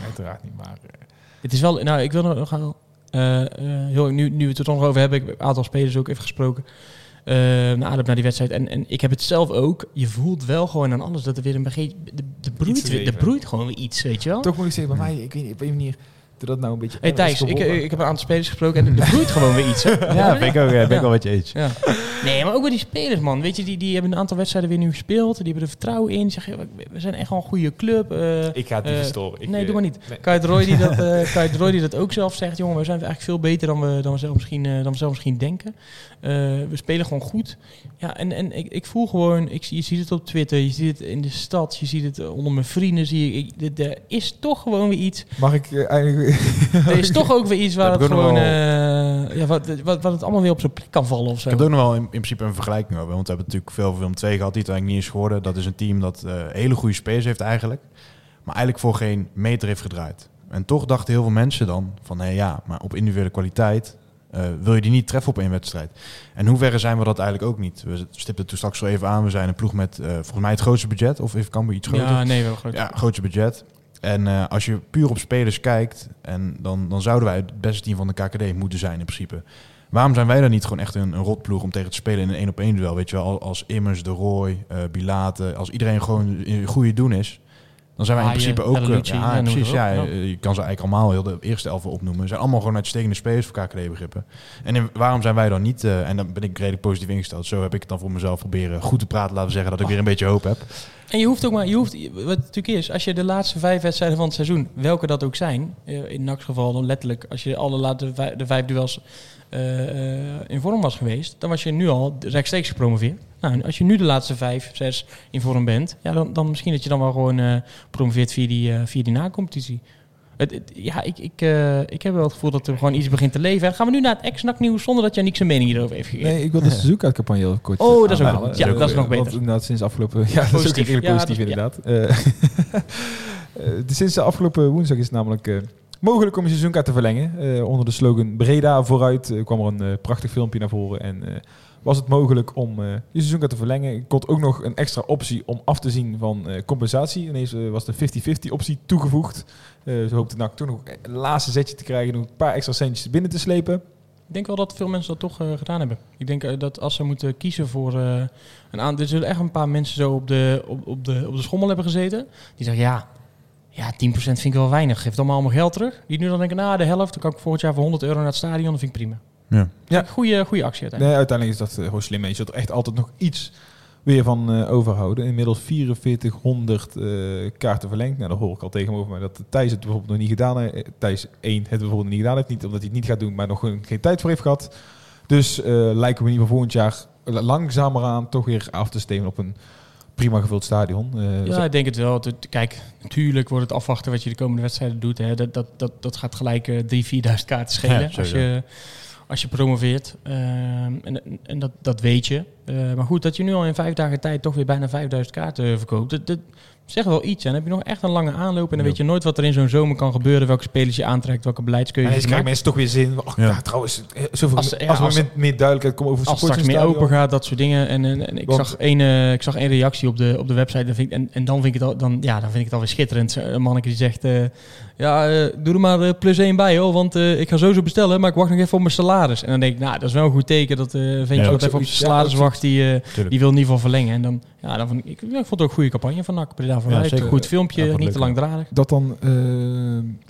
niet. Maar eh, Het is wel... Nou, ik wil nog gaan... eh, eh, heel, nu, nu we het er nog over hebben, ik heb een aantal spelers ook even gesproken. eh na aanloop naar die wedstrijd. En, en ik heb het zelf ook. Je voelt wel gewoon aan alles dat er weer een beetje... De, de broeit, leven. broeit gewoon weer iets, weet je wel? toch moet ik zeggen, bij mij, ik weet niet, op een manier, dat dat nou een beetje... Hey Thijs, ik, geworden. ik heb een aantal spelers gesproken en er <laughs> broeit gewoon weer iets. Hè? Ja, ben ik ook, eh, ben ik Ja. wel met je eens. Ja. Nee, maar ook bij die spelers, man. Weet je, die, die hebben een aantal wedstrijden weer nu gespeeld. Die hebben er vertrouwen in. "Ja, we zijn echt wel een goede club. Eh, Ik ga het niet eh, verstoren. Ik, nee, eh, doe maar niet. nee. Roy die dat, eh <laughs> Kite Roy die dat ook zelf zegt. Jongen, we zijn eigenlijk veel beter dan we, dan we, zelf, misschien, eh, dan we zelf misschien denken. Eh, we spelen gewoon goed. Ja, en, en ik, ik voel gewoon... Ik, je ziet het op Twitter, je ziet het in de stad. Je ziet het eh, onder mijn vrienden. Zie ik, er is toch gewoon weer iets... Mag ik eh, eigenlijk... <laughs> Er is toch ook weer iets waar het gewoon... ja, wat, wat, wat het allemaal weer op zijn plek kan vallen of zo. Ik heb er ook nog wel in, in principe een vergelijking over. Want we hebben natuurlijk veel film 2 gehad, die het eigenlijk niet is geworden. Dat is een team dat hele goede spelers heeft eigenlijk. Maar eigenlijk voor geen meter heeft gedraaid. En toch dachten heel veel mensen dan van... hé ja, maar op individuele kwaliteit eh, wil je die niet treffen op één wedstrijd. En hoeverre zijn we dat eigenlijk ook niet? We stipten het toen straks al even aan. We zijn een ploeg met eh, volgens mij het grootste budget. Of even Cambuur iets groter. Ja, nee, wel groot. Ja, grootste budget. En eh, als je puur op spelers kijkt, en dan, dan zouden wij het beste team van de KKD moeten zijn in principe. Waarom zijn wij dan niet gewoon echt een, een rotploeg om tegen te spelen in een één op één duel? Weet je wel, als Immers, De Roy, Bilate, als iedereen gewoon in goede doen is, dan zijn wij in principe ook... eh, ja, ja, precies. Ja, eh, je kan ze eigenlijk allemaal heel de eerste elfen opnoemen. Ze zijn allemaal gewoon uitstekende spelers voor KKD-begrippen. En in- waarom zijn wij dan niet, eh, en dan ben ik redelijk positief ingesteld, zo heb ik het dan voor mezelf proberen goed te praten, laten we zeggen dat ik weer een beetje hoop heb. En je hoeft ook maar, je hoeft, wat het natuurlijk is, als je de laatste vijf wedstrijden van het seizoen, welke dat ook zijn, in NAC's geval dan letterlijk, als je alle laatste vijf, de vijf duels in vorm was geweest, dan was je nu al rechtstreeks gepromoveerd. Nou, als je nu de laatste vijf, zes in vorm bent, ja, dan, dan misschien dat je dan wel gewoon eh promoveert via die, eh, via die na-competitie. Het, het- ja, ik, ik, eh, ik heb wel het gevoel dat er gewoon iets begint te leven. En dan gaan we nu naar het ex-NAC nieuws zonder dat Janik zijn mening hierover heeft gegeven. Nee, ik wil de <laughs> seizoenkaartcampagne heel kort Oh, dat is ook goed. Ja, dat is nog beter. Want inderdaad, sinds afgelopen... <laughs> Ja, dat is ook redelijk Ja, positief inderdaad. <laughs> Sinds de afgelopen woensdag is namelijk eh, mogelijk om je seizoenkaart te verlengen. Eh, onder de slogan Breda vooruit eh, kwam er een prachtig filmpje naar voren. En eh, was het mogelijk om eh, je seizoenkaart te verlengen. Ik kon ook nog een extra optie om af te zien van eh, compensatie. Ineens eh, was de 50-50 optie toegevoegd. Zo hoopte NAC toch nog een laatste zetje te krijgen. Nog een paar extra centjes binnen te slepen. Ik denk wel dat veel mensen dat toch gedaan hebben. Ik denk dat als ze moeten kiezen voor een aantal... Er zullen echt een paar mensen zo op de, op, op, de, op de schommel hebben gezeten. Die zeggen, ja, ja 10% vind ik wel weinig. Geef dan maar allemaal geld terug. Die nu dan denken, nou, de helft. Dan kan ik volgend jaar voor 100 euro naar het stadion. Dat vind ik prima. Ja. Ja. Goeie, goede actie uiteindelijk. Nee, uiteindelijk is dat eh, gewoon slim. Je zult er echt altijd nog iets weer van eh, overhouden. Inmiddels 4400 eh, kaarten verlengd. Nou, daar hoor ik al tegenover mij dat Thijs het bijvoorbeeld nog niet gedaan heeft. Thijs 1 het bijvoorbeeld nog niet gedaan heeft. Niet omdat hij het niet gaat doen, maar nog geen tijd voor heeft gehad. Dus eh, lijken we in ieder geval volgend jaar langzameraan toch weer af te stemmen op een prima gevuld stadion. Eh, Ja, ik denk het wel. Kijk, natuurlijk wordt het afwachten wat je de komende wedstrijden doet. Hè. Dat, dat, dat, dat gaat gelijk eh 3.000, 4.000 kaarten schelen Ja, als, je, als je promoveert. Ehm, en en dat, dat weet je. Eh, maar goed, dat je nu al in vijf dagen tijd toch weer bijna 5.000 kaarten verkoopt. Dat, dat zegt wel iets. En dan heb je nog echt een lange aanloop. En dan Ja. weet je nooit wat er in zo'n zomer kan gebeuren. Welke spelers je aantrekt, welke beleidskeuzes je krijgen maakt. mensen toch weer zin. Oh, Ja. ja. trouwens, eh, zoveel, Als- als, ja, we als- met meer duidelijkheid komen over Als straks meer open gaat, dat soort dingen. En, en, en ik, Want- zag één, eh, ik zag één reactie op de, op de website. En, vind ik, en, en dan, vind ik het al, dan, ja, dan vind ik het alweer schitterend. Een manneke die zegt... ja, eh, doe er maar eh, plus één bij, hoor. Want eh, ik ga sowieso bestellen, maar ik wacht nog even op mijn salaris. En dan denk ik, nou, dat is wel een goed teken. Dat eh ventje Ja, ook even op zijn Ja, salaris wacht, die, die wil in ieder geval verlengen. En dan, ja, dan vond ik, ik, ja, ik vond het ook een goede campagne van NAC. Breda vooruit. zeker. Goed filmpje, Ja, niet te langdradig. Dat dan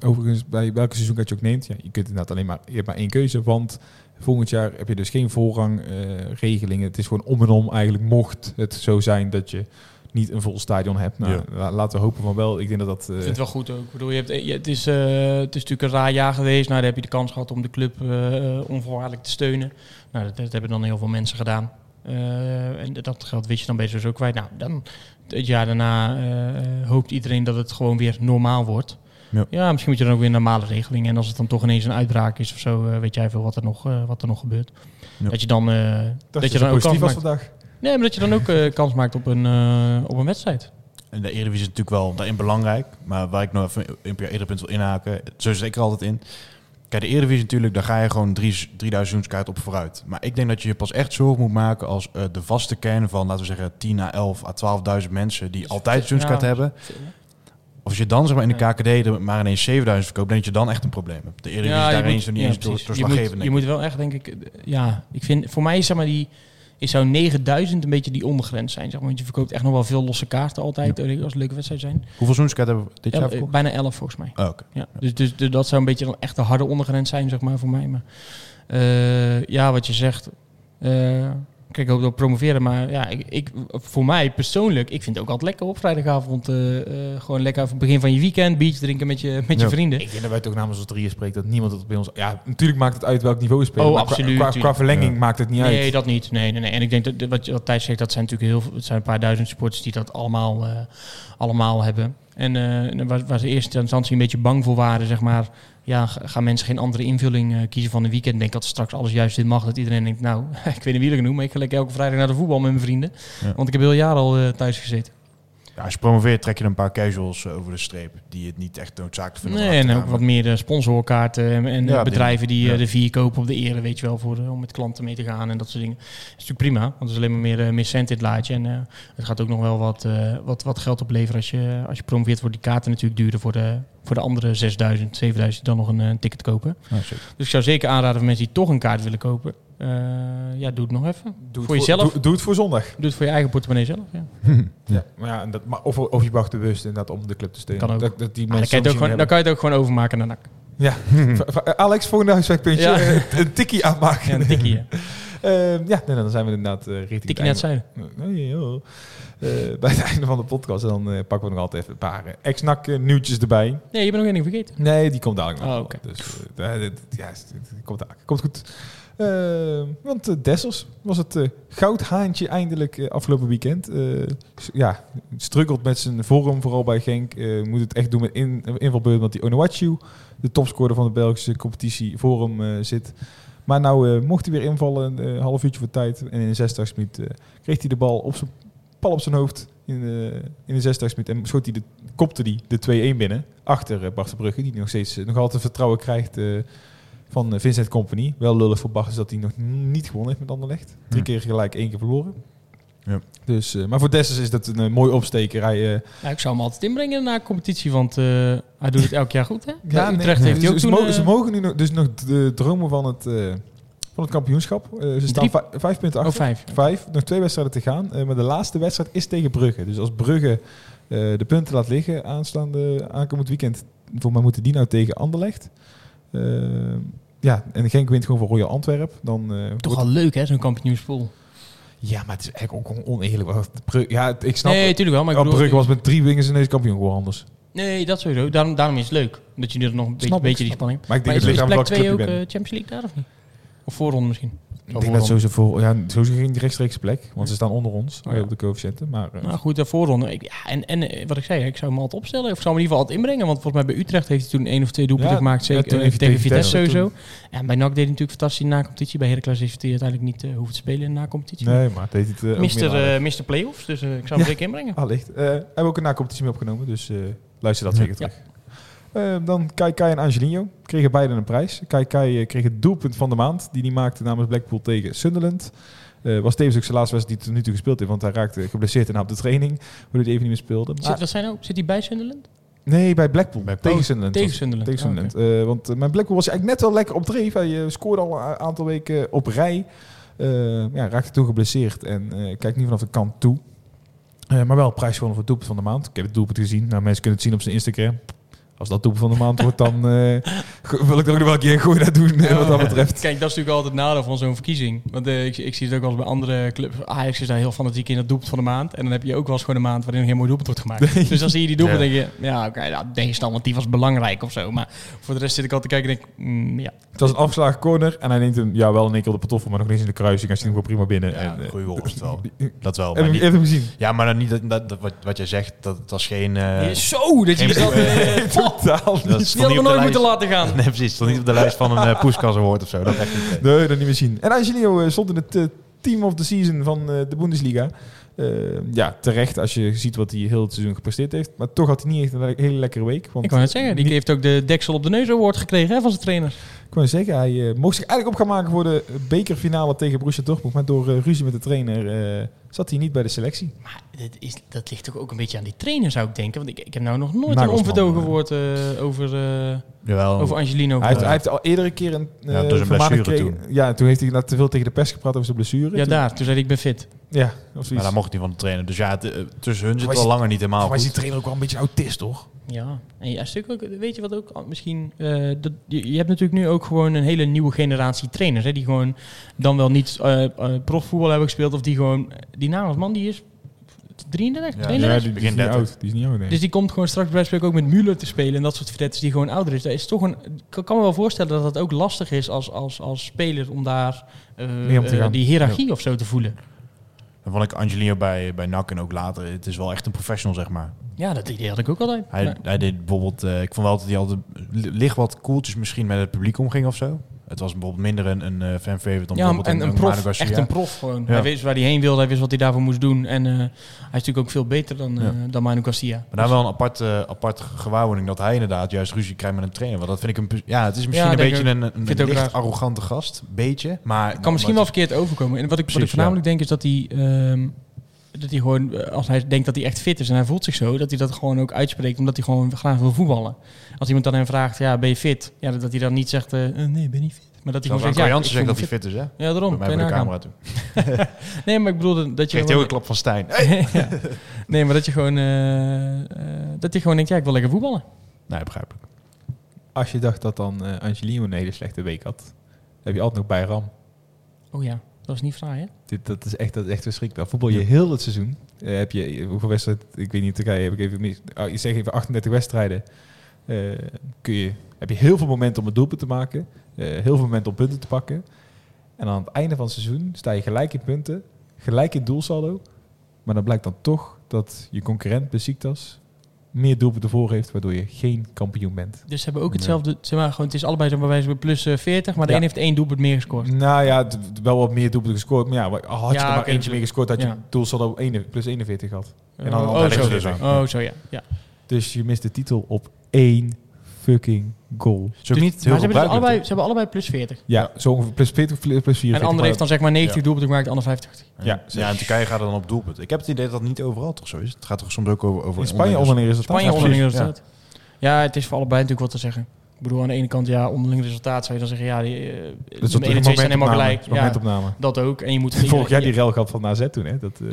overigens bij welke seizoenkaart je ook neemt. Ja, je kunt inderdaad alleen maar, je hebt maar één keuze. Want volgend jaar heb je dus geen voorrangregelingen. het is gewoon om en om eigenlijk mocht het zo zijn dat je niet een vol stadion hebt. Nou, Ja. laten we hopen van wel. Ik denk dat dat... eh, Ik vind het wel goed ook. Ik bedoel, je hebt, je- het, is, eh, het is natuurlijk een raar jaar geweest. Nou, daar heb je de kans gehad om de club eh, onvoorwaardelijk te steunen. Nou, dat, dat hebben dan heel veel mensen gedaan. Eh, en dat geld wist je dan beter zo kwijt. Nou, dan het jaar daarna eh, hoopt iedereen dat het gewoon weer normaal wordt. Ja. misschien moet je dan ook weer een normale regeling. En als het dan toch ineens een uitbraak is of zo, eh, weet jij veel wat er nog, eh, wat er nog gebeurt. Ja. Dat je dan, eh, dat, dat je dan ook positief was vandaag. Nee, maar dat je dan ook eh, kans maakt op een, eh, op een wedstrijd. En de Eredivisie is natuurlijk wel daarin belangrijk. Maar waar ik nog even een paar eerder punt wil inhaken. Zo zit ik er altijd in. Kijk, de Eredivisie natuurlijk, daar ga je gewoon drie, 3000 seizoenskaart op vooruit. Maar ik denk dat je je pas echt zorgen moet maken als eh, de vaste kern van, laten we zeggen, 10 à 11 à 12.000 mensen die altijd seizoenskaart Ja, hebben. Of als je dan zeg maar in de KKD er maar ineens 7000 verkoopt, dan denk je dan echt een probleem hebt. De Eredivisie is je daar eens niet ja, eens door, doorslaggevend. Je je moet wel echt, denk ik, ja, ik vind, voor mij is zeg maar die, is zo'n 9000 een beetje die ondergrens zijn, zeg maar. Want je verkoopt echt nog wel veel losse kaarten altijd, eh, als leuke wedstrijd zijn. Hoeveel seizoenskaart hebben we dit jaar verkocht? bijna 11 volgens mij. Oh, oké. Ja, dus, dus, dus dat zou een beetje dan echt de harde ondergrens zijn, zeg maar, voor mij. Maar eh, ja, wat je zegt. eh, kijk, ik hoop dat promoveren, maar ja, ik, ik, voor mij persoonlijk, ik vind het ook altijd lekker op vrijdagavond. eh, eh, gewoon lekker het begin van je weekend, biertje drinken met je, met je vrienden. Ik denk dat wij toch namens ons drieën spreken dat niemand het bij ons... Ja, natuurlijk maakt het uit welk niveau we spelen. Oh, maar qua- absoluut, Qua, qua, verlenging Ja. maakt het niet Nee, uit. dat niet. Nee, nee, nee. En ik denk dat wat, je- wat Thijs zegt, dat zijn natuurlijk heel veel, het zijn een paar duizend supporters die dat allemaal, eh, allemaal hebben. En eh, waar, waar ze in eerste instantie een beetje bang voor waren, zeg maar, ja, ga- gaan mensen geen andere invulling eh, kiezen van een weekend? Ik denk dat straks alles juist dit mag, dat iedereen denkt, nou, <laughs> ik weet niet wie er genoemd, maar ik ga lekker elke vrijdag naar de voetbal met mijn vrienden. Ja. Want ik heb heel jaar al eh, thuis gezeten. Ja, als je promoveert, trek je een paar casuals eh, over de streep die het niet echt noodzakelijk vinden. Nee, en ook wat meer sponsorkaarten en, Ja, bedrijven die ja. eh, de vier kopen op de ere, weet je wel, voor, eh, om met klanten mee te gaan en dat soort dingen. Dat is natuurlijk prima, want er is alleen maar meer, meer cent in het laadje. En het gaat ook nog wel wat, wat, wat geld opleveren als je, als je promoveert, wordt die kaarten natuurlijk duurder voor de, voor de andere 6000, 7000 die dan nog een ticket kopen. Ja. Dus ik zou zeker aanraden voor mensen die toch een kaart willen kopen. Eh, ja, doe het nog even. Doe voor het jezelf. Doe, doe het voor zondag. Doe het voor je eigen portemonnee zelf. Ja. <laughs> Ja, maar ja, en dat, maar of, of je wacht bewust inderdaad om de club te steunen. Kan ook. Dat, dat die Ah, dan, mensen kan je het ook soms gewoon, dan kan je het ook gewoon overmaken naar NAC. Ja. <laughs> Alex, volgende huiswerkpuntje. Ja. <laughs> eh, een tikkie aanmaken. Ja, een tikkie. ja. Ehm, ja, nee, dan zijn we inderdaad eh, richting Tikkie net joh. Eh, bij het einde van de podcast. En dan eh, pakken we nog altijd even een paar eh, ex-nak eh, nieuwtjes erbij. Nee, je bent nog één ding vergeten. Nee, die komt dadelijk nog. Oh, oké. Dus eh, eh, ja, het- het komt dadelijk. Komt goed. Eh, want eh, Dessers was het eh, goudhaantje eindelijk afgelopen weekend. Ja, struggelt met zijn vorm, vooral bij Genk. Moet het echt doen met in, want die Onuachu, de topscorer van de Belgische competitie, voor hem zit. Maar nou mocht hij weer invallen, een half uurtje voor tijd. En in de 60 minuut kreeg hij de bal op zijn, pal op zijn hoofd. in de, in de 86 minuut. En schoot hij de, kopte hij de 2-1 binnen. Achter Bart Verbrugge, die nog steeds nog altijd vertrouwen krijgt van eh, Vincent Company. Wel lullig voor Bart is dat hij nog niet gewonnen heeft met Anderlecht. Drie Hm. keer gelijk, één keer verloren. Ja. Dus, eh, maar voor Dessers is dat een eh, mooi opsteker. Hij, eh, Ja, ik zou hem altijd inbrengen na competitie, want eh, hij doet het elk jaar goed, hè? <laughs> Ja, nee, Utrecht heeft ook ze, toen... mogen, ze mogen nu nog, dus nog de dromen van het, eh, van het kampioenschap. Ze staan Drie- vij- vijf punten oh, achter. vijf. Vijf, nog twee wedstrijden te gaan. Eh, maar de laatste wedstrijd is tegen Brugge. Dus als Brugge eh, de punten laat liggen aanstaande aankomend weekend, voor mij moeten die nou tegen Anderlecht. Eh, ja, en Genk wint gewoon voor Royal Antwerp. Dan, eh, Toch wordt- wel leuk, hè, zo'n kampioenspool. Ja, maar het is eigenlijk ook on- oneerlijk. ja, ik snap. Nee, natuurlijk wel, maar ik bedoel... Brugge was met drie wingers ineens kampioen geworden anders. Nee, dat sowieso. Daarom, daarom is het leuk. Dat je er nog een beetje, die spanning... Maar ik Maar denk is, dat het is ligt aan plek welke 2 club ook je bent. eh, Champions League daar of niet? Of voorronde misschien? Ik denk dat sowieso, ja, sowieso geen rechtstreeks plek, want ze staan onder ons Oh ja. op de coëfficiënten. Maar eh, Nou goed, de voorronde. Ik, ja, en, en eh, wat ik zei, ik zou hem altijd opstellen. Of ik zou hem in ieder geval altijd inbrengen. Want volgens mij bij Utrecht heeft hij toen één of twee doelpunten Ja, gemaakt. Zeker toen eh, tegen tegen Vitesse sowieso. En bij NAC deed hij natuurlijk fantastisch in de na-competitie. Bij Heracles heeft hij uiteindelijk niet eh, hoeven te spelen in de na-competitie. nee, maar deed het Mister, Mister Playoffs, dus ik zou hem zeker inbrengen. Allicht. Hebben we ook een na-competitie mee opgenomen, dus luister dat zeker terug. Eh, dan Kai Kai en Angelino kregen beide een prijs. Kai Kai eh, kreeg het doelpunt van de maand, die hij maakte namens Blackpool tegen Sunderland. Eh was tevens ook zijn laatste wedstrijd die hij tot nu toe gespeeld heeft, want hij raakte geblesseerd en op de training, waardoor hij even niet meer speelde. Zit, wat zijn nou? Zit hij bij Sunderland? nee, bij Blackpool, Bij- tegen Sunderland. Tegen Sunderland. Tegen Oh, Sunderland. Eh, want mijn Blackpool was eigenlijk net wel lekker op dreef. Hij scoorde al een aantal weken op rij. Eh, ja, raakte toen geblesseerd en eh kijkt nu vanaf de kant toe. Eh, maar wel prijs gewonnen voor het doelpunt van de maand. Ik heb het doelpunt gezien. Nou, mensen kunnen het zien op zijn Instagram. Als dat doelpunt van de maand wordt, dan eh, wil ik er ook nog wel een keer een gooi naar doen, eh, wat dat betreft. Kijk, dat is natuurlijk altijd het nadeel van zo'n verkiezing. Want eh, ik, ik zie het ook wel eens bij andere clubs. Ajax is daar heel fanatiek in dat doelpunt van de maand. En dan heb je ook wel eens gewoon een maand waarin een heel mooi doelpunt wordt gemaakt. Dus dan zie je die doelpunt en Ja. denk je... Ja, oké, nou, tegenstand, want die was belangrijk of zo. Maar voor de rest zit ik altijd te kijken en denk mm, ja. Het was een afgeslagen corner en hij neemt hem ja, wel in één keer de patoffel, maar nog niet in de kruising. Hij zit hem gewoon prima binnen. Ja, en, goeie goal was het wel. <laughs> Dat wel. Je niet, je gezien? ja, maar dan niet dat, wat, wat jij zegt, dat het was geen... eh, Zo, dat je geen- dat... <laughs> Totaal dat niet. is die hadden we nooit moeten laten gaan. Nee, precies. Stond niet op de lijst van een uh, <laughs> Poeskas Award of zo. Dat echt niet. Nee, dat niet meer zien. En Angelino eh, stond in het eh, team of the season van eh, de Bundesliga. Eh, ja, terecht als je ziet wat hij heel het seizoen gepresteerd heeft. Maar toch had hij niet echt een le- hele lekkere week. Want Ik wou net zeggen, die niet- heeft ook de deksel op de neus award gekregen hè, van zijn trainer. Ik wou zeggen, hij eh, mocht zich eigenlijk op gaan maken voor de bekerfinale tegen Borussia Dortmund. Maar door eh, ruzie met de trainer eh, zat hij niet bij de selectie. Maar dat, is, dat ligt toch ook een beetje aan die trainer, zou ik denken. Want ik, ik heb nou nog nooit een Nagelsman, onverdogen eh. woord eh, over, eh, Jawel. over Angelino Hij heeft, gehoord. hij heeft al eerder een keer een Ja, dus een blessure gekregen. Ja, toen heeft hij te veel tegen de pers gepraat over zijn blessure. Ja, Toen- daar. Toen zei hij, ik ben fit. Ja, of maar daar mocht hij van de trainer. Dus ja, het, eh, tussen hun zit wel is- langer niet helemaal maar is die trainer ook wel een beetje autist, toch? Ja, en ja, stuk ook, weet je wat ook al- misschien... eh, dat, je, je hebt natuurlijk nu ook gewoon een hele nieuwe generatie trainers. Hè, die gewoon dan wel niet eh eh, profvoetbal hebben gespeeld. Of die gewoon... Die Nagelsman, die is 33, Ja, 32? Ja, die, die begin is niet 30. oud. Die is niet oud, nee. Dus die komt gewoon straks bij spreken ook met Müller te spelen en dat soort vedettes die gewoon ouder is. Dat is toch een, ik kan me wel voorstellen dat dat ook lastig is als, als, als speler om daar die hiërarchie of zo te voelen. Dan vond ik Angelino bij, bij NAC en ook later. Het is wel echt een professional, zeg maar. Ja, dat idee had ik ook altijd. Hij, Maar- hij deed bijvoorbeeld... eh, ik vond wel dat hij altijd li- licht wat koeltjes misschien met het publiek omging of zo. Het was bijvoorbeeld minder een, een eh, fan favorite dan ja, bijvoorbeeld en een prof, Garcia. echt een prof gewoon. Ja. Hij wist waar hij heen wilde, hij wist wat hij daarvoor moest doen. En eh, hij is natuurlijk ook veel beter dan, Ja. dan Manu Garcia. Maar daar wel een apart, apart gewaarwording dat hij inderdaad juist ruzie krijgt met een trainer. Want dat vind ik een... Ja, het is misschien een beetje een, een, licht arrogante gast. Beetje. Maar Het kan misschien wel verkeerd overkomen. En wat ik, wat ik Precies, voornamelijk denk is dat hij, ehm, dat hij gewoon, als hij denkt dat hij echt fit is en hij voelt zich zo, dat hij dat gewoon ook uitspreekt, omdat hij gewoon graag wil voetballen. Als iemand dan hem vraagt, ja, ben je fit? Ja, dat, dat hij dan niet zegt, eh, eh, nee, ben niet fit. Maar dat hij gewoon zegt, Jansen ja, zegt ik dat hij fit is, hè? Ja, daarom. Bij mij je de camera toe. <laughs> Nee, maar ik bedoel dat je Geeft heel gewoon... een klap van Stijn. <laughs> Ja. Nee, maar dat je gewoon, eh, dat hij gewoon denkt, ja, ik wil lekker voetballen. Nee, begrijpelijk. Als je dacht dat dan eh Angelino een hele slechte week had, heb je altijd nog bij Ram. Oh ja, dat is niet fraai, hè? Dit, dat, is echt, dat is echt verschrikkelijk. Voetbal je heel het seizoen. Eh, heb je, hoeveel wedstrijden, ik weet niet, Turkije heb ik even mis. Oh, ik zeg even 38 wedstrijden. Eh, kun je, heb je heel veel momenten om een doelpunt te maken. eh, heel veel momenten om punten te pakken. En aan het einde van het seizoen sta je gelijk in punten. Gelijk in doelsaldo. Maar dan blijkt dan toch dat je concurrent Besiktas meer doelpunten voor heeft, waardoor je geen kampioen bent. Dus ze hebben ook hetzelfde. Zeg maar, gewoon, het is allebei zo bij wijze van plus eh, 40, maar de Ja. een heeft één doelpunt meer gescoord. Nou ja, wel wat meer doelpunten gescoord. Maar ja, had je Ja, er maar eentje meer gescoord, had je Ja. doelsaldo 1 plus 41 gehad. En dan oh, altijd zo. dus Oh, zo ja. ja. Dus je mist de titel op één fucking goal. Is ook Dus- niet maar heel ze, hebben dus allebei, ze hebben allebei plus 40. Ja, zo ongeveer plus 40, plus 44. En de andere heeft dan zeg maar 90 Ja. doelpunten gemaakt, de ander 50. Ja, Ja, in Turkije gaat het dan op doelpunt. Ik heb het idee dat dat niet overal toch zo is. Het gaat toch soms ook over... over In Spanje onderling resultaat. Spanje Ja, onderling precies. resultaat. Ja. het is voor allebei natuurlijk wat te zeggen. Ik bedoel, aan de ene kant, ja, onderling resultaat zou je dan zeggen, ja, die, eh, Dat de zijn helemaal gelijk. Ja, Momentopname. dat ook. En je moet <laughs> Vorig jaar die rel gehad van AZ toen, hè? Dat, eh,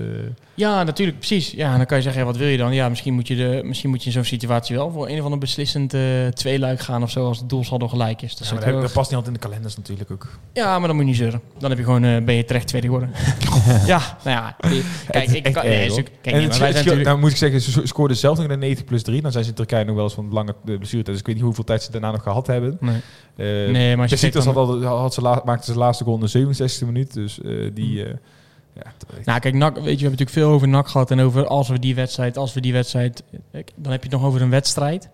Ja, natuurlijk, precies. Ja, en dan kan je zeggen, ja, wat wil je dan? Ja, misschien moet je, de, misschien moet je in zo'n situatie wel voor een of ander beslissend eh tweeluik gaan of zo, als het doelsaldo gelijk is. Dat ja, maar past niet altijd in de kalenders natuurlijk ook. ja, maar dan moet je niet zeuren. Dan heb je gewoon, ben je terecht tweede geworden. <laughs> <laughs> ja, nou ja. Kijk, ik kan... nee, kijk, en nee, het, maar wij het zijn scheelt- natuurlijk... nou moet ik zeggen, ze scoorden zelf nog in de 90 plus 3. Dan zijn ze in Turkije nog wel eens van lange de blessuretijd. Dus ik weet niet hoeveel tijd ze daarna nog gehad hebben. Nee. Eh Nee, maar je had al, had ze la, maakte zijn laatste goal in de 67e minuut. Dus eh, die... eh, ja, Nou, kijk, NAC, weet je, we hebben natuurlijk veel over NAC gehad en over als we die wedstrijd, als we die wedstrijd, dan heb je het nog over een wedstrijd.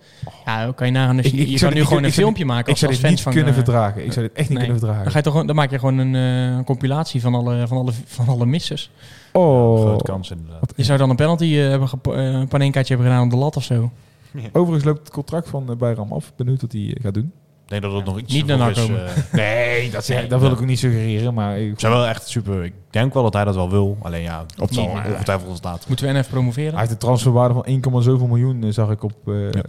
Ja, dan kan je nagaan, als je, Ik- ik je zou kan nu gewoon een ik zou filmpje maken ik als, zou als dit fans niet van... kunnen verdragen. Ik zou dit echt niet nee. kunnen verdragen. Dan, ga je toch, gewoon- dan maak je gewoon een, eh, een compilatie van alle, van alle, van alle missers. oh. Grote kans inderdaad. Je zou dan een penalty hebben, eh, een panenkaartje hebben gedaan op de lat of zo. Overigens loopt het contract van uh, Bayram af. Benieuwd wat hij eh, gaat doen. Ik denk dat het nog iets Niet naar is. komen. eh. <laughs> Nee, dat, dat wil ik ook niet suggereren. Maar ik, zou wel echt super... Ik denk wel dat hij dat wel wil. Alleen ja, Op het zal ongetwijfeld laten. Moeten we NF promoveren? hij heeft een transferwaarde van 1, zoveel miljoen, eh, zag ik op uh, Ja.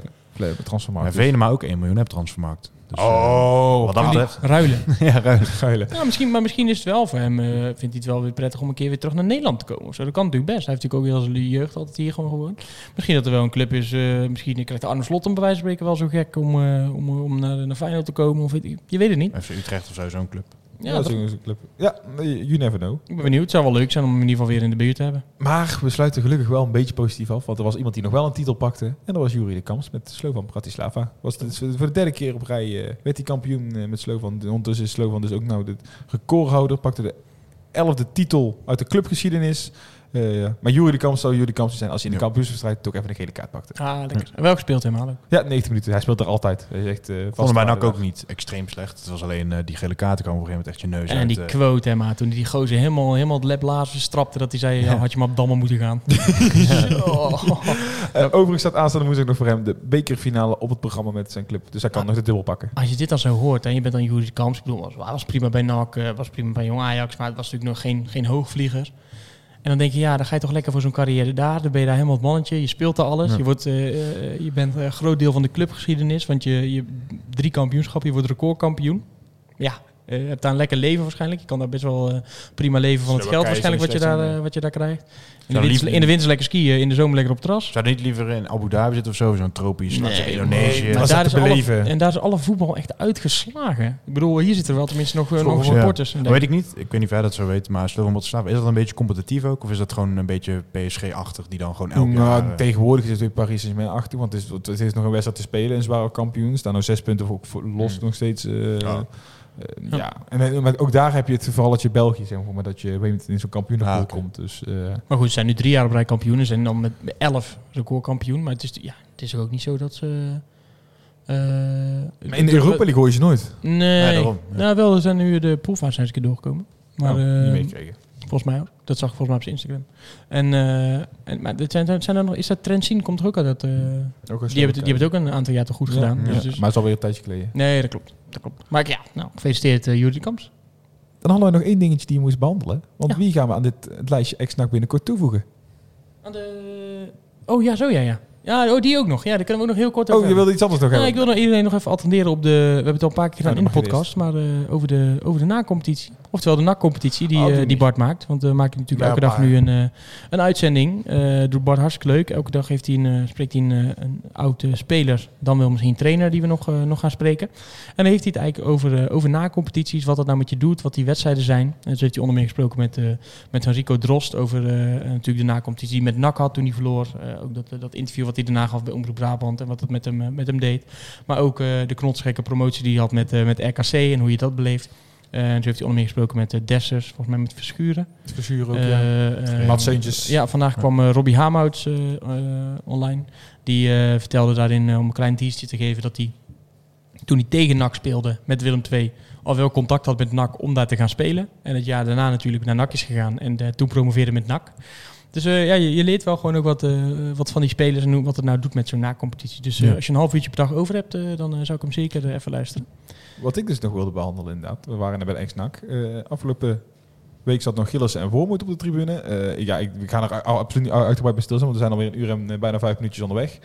transfermarkt. Maar Venema ook 1 miljoen hebt transfermarkt. Dus, eh, Oh, wat dat betreft... Ruilen. <laughs> ja, ruim. Geilen. Ja, misschien, maar misschien is het wel voor hem, eh, vindt hij het wel weer prettig om een keer weer terug naar Nederland te komen. Zo, dat kan natuurlijk best. Hij heeft natuurlijk ook heel zijn jeugd altijd hier gewoon gewoond. Misschien dat er wel een club is, eh, misschien krijgt Arne Slot om bij wijze van spreken wel zo gek om, eh, om, om naar, naar Feyenoord te komen. Of je weet het niet. FC Utrecht of zo, zo'n club. Ja, dat is een club. Ja, you never know. ik ben benieuwd. Het zou wel leuk zijn om hem in ieder geval weer in de buurt te hebben. Maar we sluiten gelukkig wel een beetje positief af. Want er was iemand die nog wel een titel pakte. En dat was Jurie de Kamps met Slovan Bratislava. Was het, voor de derde keer op rij eh, werd hij kampioen eh, met Slovan. Ondertussen is Slovan dus ook nou de recordhouder. Pakte de elfde titel uit de clubgeschiedenis. Eh, maar Jurie de Kamps zou Jurie de Kamps zijn als hij in de Ja. kampioenswedstrijd toch even een gele kaart pakte. Ah, lekker. En wel gespeeld helemaal ook. Ja, 90 minuten. Hij speelt er altijd. Hij is echt uh, Vonden bij NAC ook niet extreem slecht. Het was alleen eh, die gele kaarten kwamen op een gegeven moment echt je neus En uit. die eh. quote, hè, maar toen die gozer helemaal, helemaal het labblazen strapte, dat hij zei, ja, had je maar op Damme moeten gaan. <laughs> Oh. <laughs> Uh, overigens staat aanstaande woensdag nog voor hem de bekerfinale op het programma met zijn club. Dus hij kan Ah. nog de dubbel pakken. Als je dit dan zo hoort en je bent dan Jurie Kamps, ik bedoel, was, was prima bij NAC, eh, was prima bij Jong Ajax, maar het was natuurlijk nog geen, geen hoogvlieger. En dan denk je, ja, dan ga je toch lekker voor zo'n carrière daar. Dan ben je daar helemaal het mannetje. Je speelt daar alles. Ja. Je, wordt, eh, eh, je bent een groot deel van de clubgeschiedenis. Want je, je drie kampioenschappen, je wordt recordkampioen. Ja, je hebt daar een lekker leven waarschijnlijk. Je kan daar best wel eh, prima leven van het geld waarschijnlijk wat je, daar, eh, wat je daar krijgt. In de, winter, in de winter lekker skiën, in de zomer lekker op het terras. Zou niet liever in Abu Dhabi zitten of zo? Zo'n tropisch Nee, nee, Indonesië. Maar Was daar is te alle, en daar is alle voetbal echt uitgeslagen. Ik bedoel, hier zitten wel tenminste nog, eh, Voor- nog supporters. Weet ik niet. Ik weet niet of jij dat zo weet. Maar Slovan Bratislava, is dat een beetje competitief ook? Of is dat gewoon een beetje PSG-achtig die dan gewoon elk Nou, jaar... eh, tegenwoordig is het weer Paris Saint-Germain achter, want het is, het is nog een wedstrijd te spelen en zware kampioen. Staan nog zes punten voor, voor los Hmm. nog steeds. eh, Ja. Eh, ja. En eh, maar ook daar heb je het verhaaltje België, zeg maar, dat je in zo'n kampioenenpool Ah, komt. Dus eh, Maar goed, ze zijn nu drie jaar op rij kampioen. Ze zijn dan met elf recordkampioen. Maar het is, ja, het is ook niet zo dat ze... eh, maar in de Europa League hoor je ze nooit. Nee. Ja, daarom, ja. Nou, wel, er zijn nu de poolfase zijn keer doorgekomen. Maar eh, niet meegekregen. volgens mij ook. Dat zag ik volgens mij op zijn Instagram. En, eh, en maar dit zijn, zijn er nog, is dat Trendsien komt er ook uit? Dat, eh, Ook die, hebben, die hebben het ook een aantal jaar toch goed gedaan. Ja, Dus, dus- Maar het is alweer een tijdje geleden. nee, dat klopt. Dat klopt. Maar ja, nou, gefeliciteerd uh, Kamps. Dan hadden we nog één dingetje die je moest behandelen. Want Ja. wie gaan we aan dit het lijstje ex-NAC binnenkort toevoegen? Aan de... Oh ja, zo ja, ja. Ja, oh, die ook nog. Ja, daar kunnen we ook nog heel kort over Oh, je wilde iets anders nog Ja, hebben? ik wil nog iedereen nog even attenderen op de... We hebben het al een paar keer gedaan Oh, in de podcast, maar eh, over de, over de na-competitie. Oftewel de NAC-competitie die, Oh, eh, die die niet. Bart maakt. Want we maken natuurlijk elke dag nu een, eh, een uitzending. eh doet Bart hartstikke leuk. Elke dag heeft hij een, eh, spreekt hij een, eh, een oude speler, dan wel misschien een trainer die we nog, eh, nog gaan spreken. En dan heeft hij het eigenlijk over, eh, over na-competities, wat dat nou met je doet, wat die wedstrijden zijn. En zo heeft hij onder meer gesproken met, eh met Henrico Drost over eh, natuurlijk de na-competitie die hij met NAC had toen hij verloor. Eh, ook dat, dat interview wat hij daarna gaf bij Omroep Brabant en wat het met hem, eh, met hem deed. Maar ook eh, de knotsgekke promotie die hij had met, eh, met RKC en hoe je dat beleeft. En toen heeft hij onder meer gesproken met de Dessers, volgens mij met Verschuren. Verzuren ook, Eh, ja. eh, Mats Seuntjes. Ja, vandaag kwam eh, Robbie Hamouts eh, eh, online. Die eh, vertelde daarin, eh, om een klein teasertje te geven, dat hij toen hij tegen NAC speelde met Willem II al wel contact had met NAC om daar te gaan spelen. En het jaar daarna natuurlijk naar NAC is gegaan en eh, toen promoveerde met NAC. Dus eh, ja, je, je leert wel gewoon ook wat, eh, wat van die spelers en hoe- wat het nou doet met zo'n NAC-competitie. Dus eh, Ja. als je een half uurtje per dag over hebt, dan zou ik hem zeker even luisteren. Wat ik dus nog wilde behandelen inderdaad. We waren er bij de afgelopen week zat nog Gillissen en Voormoed op de tribune. Ja, ik, ik ga er absoluut niet uitgebreid bij stilstaan, want we zijn alweer een uur en bijna vijf minuutjes onderweg.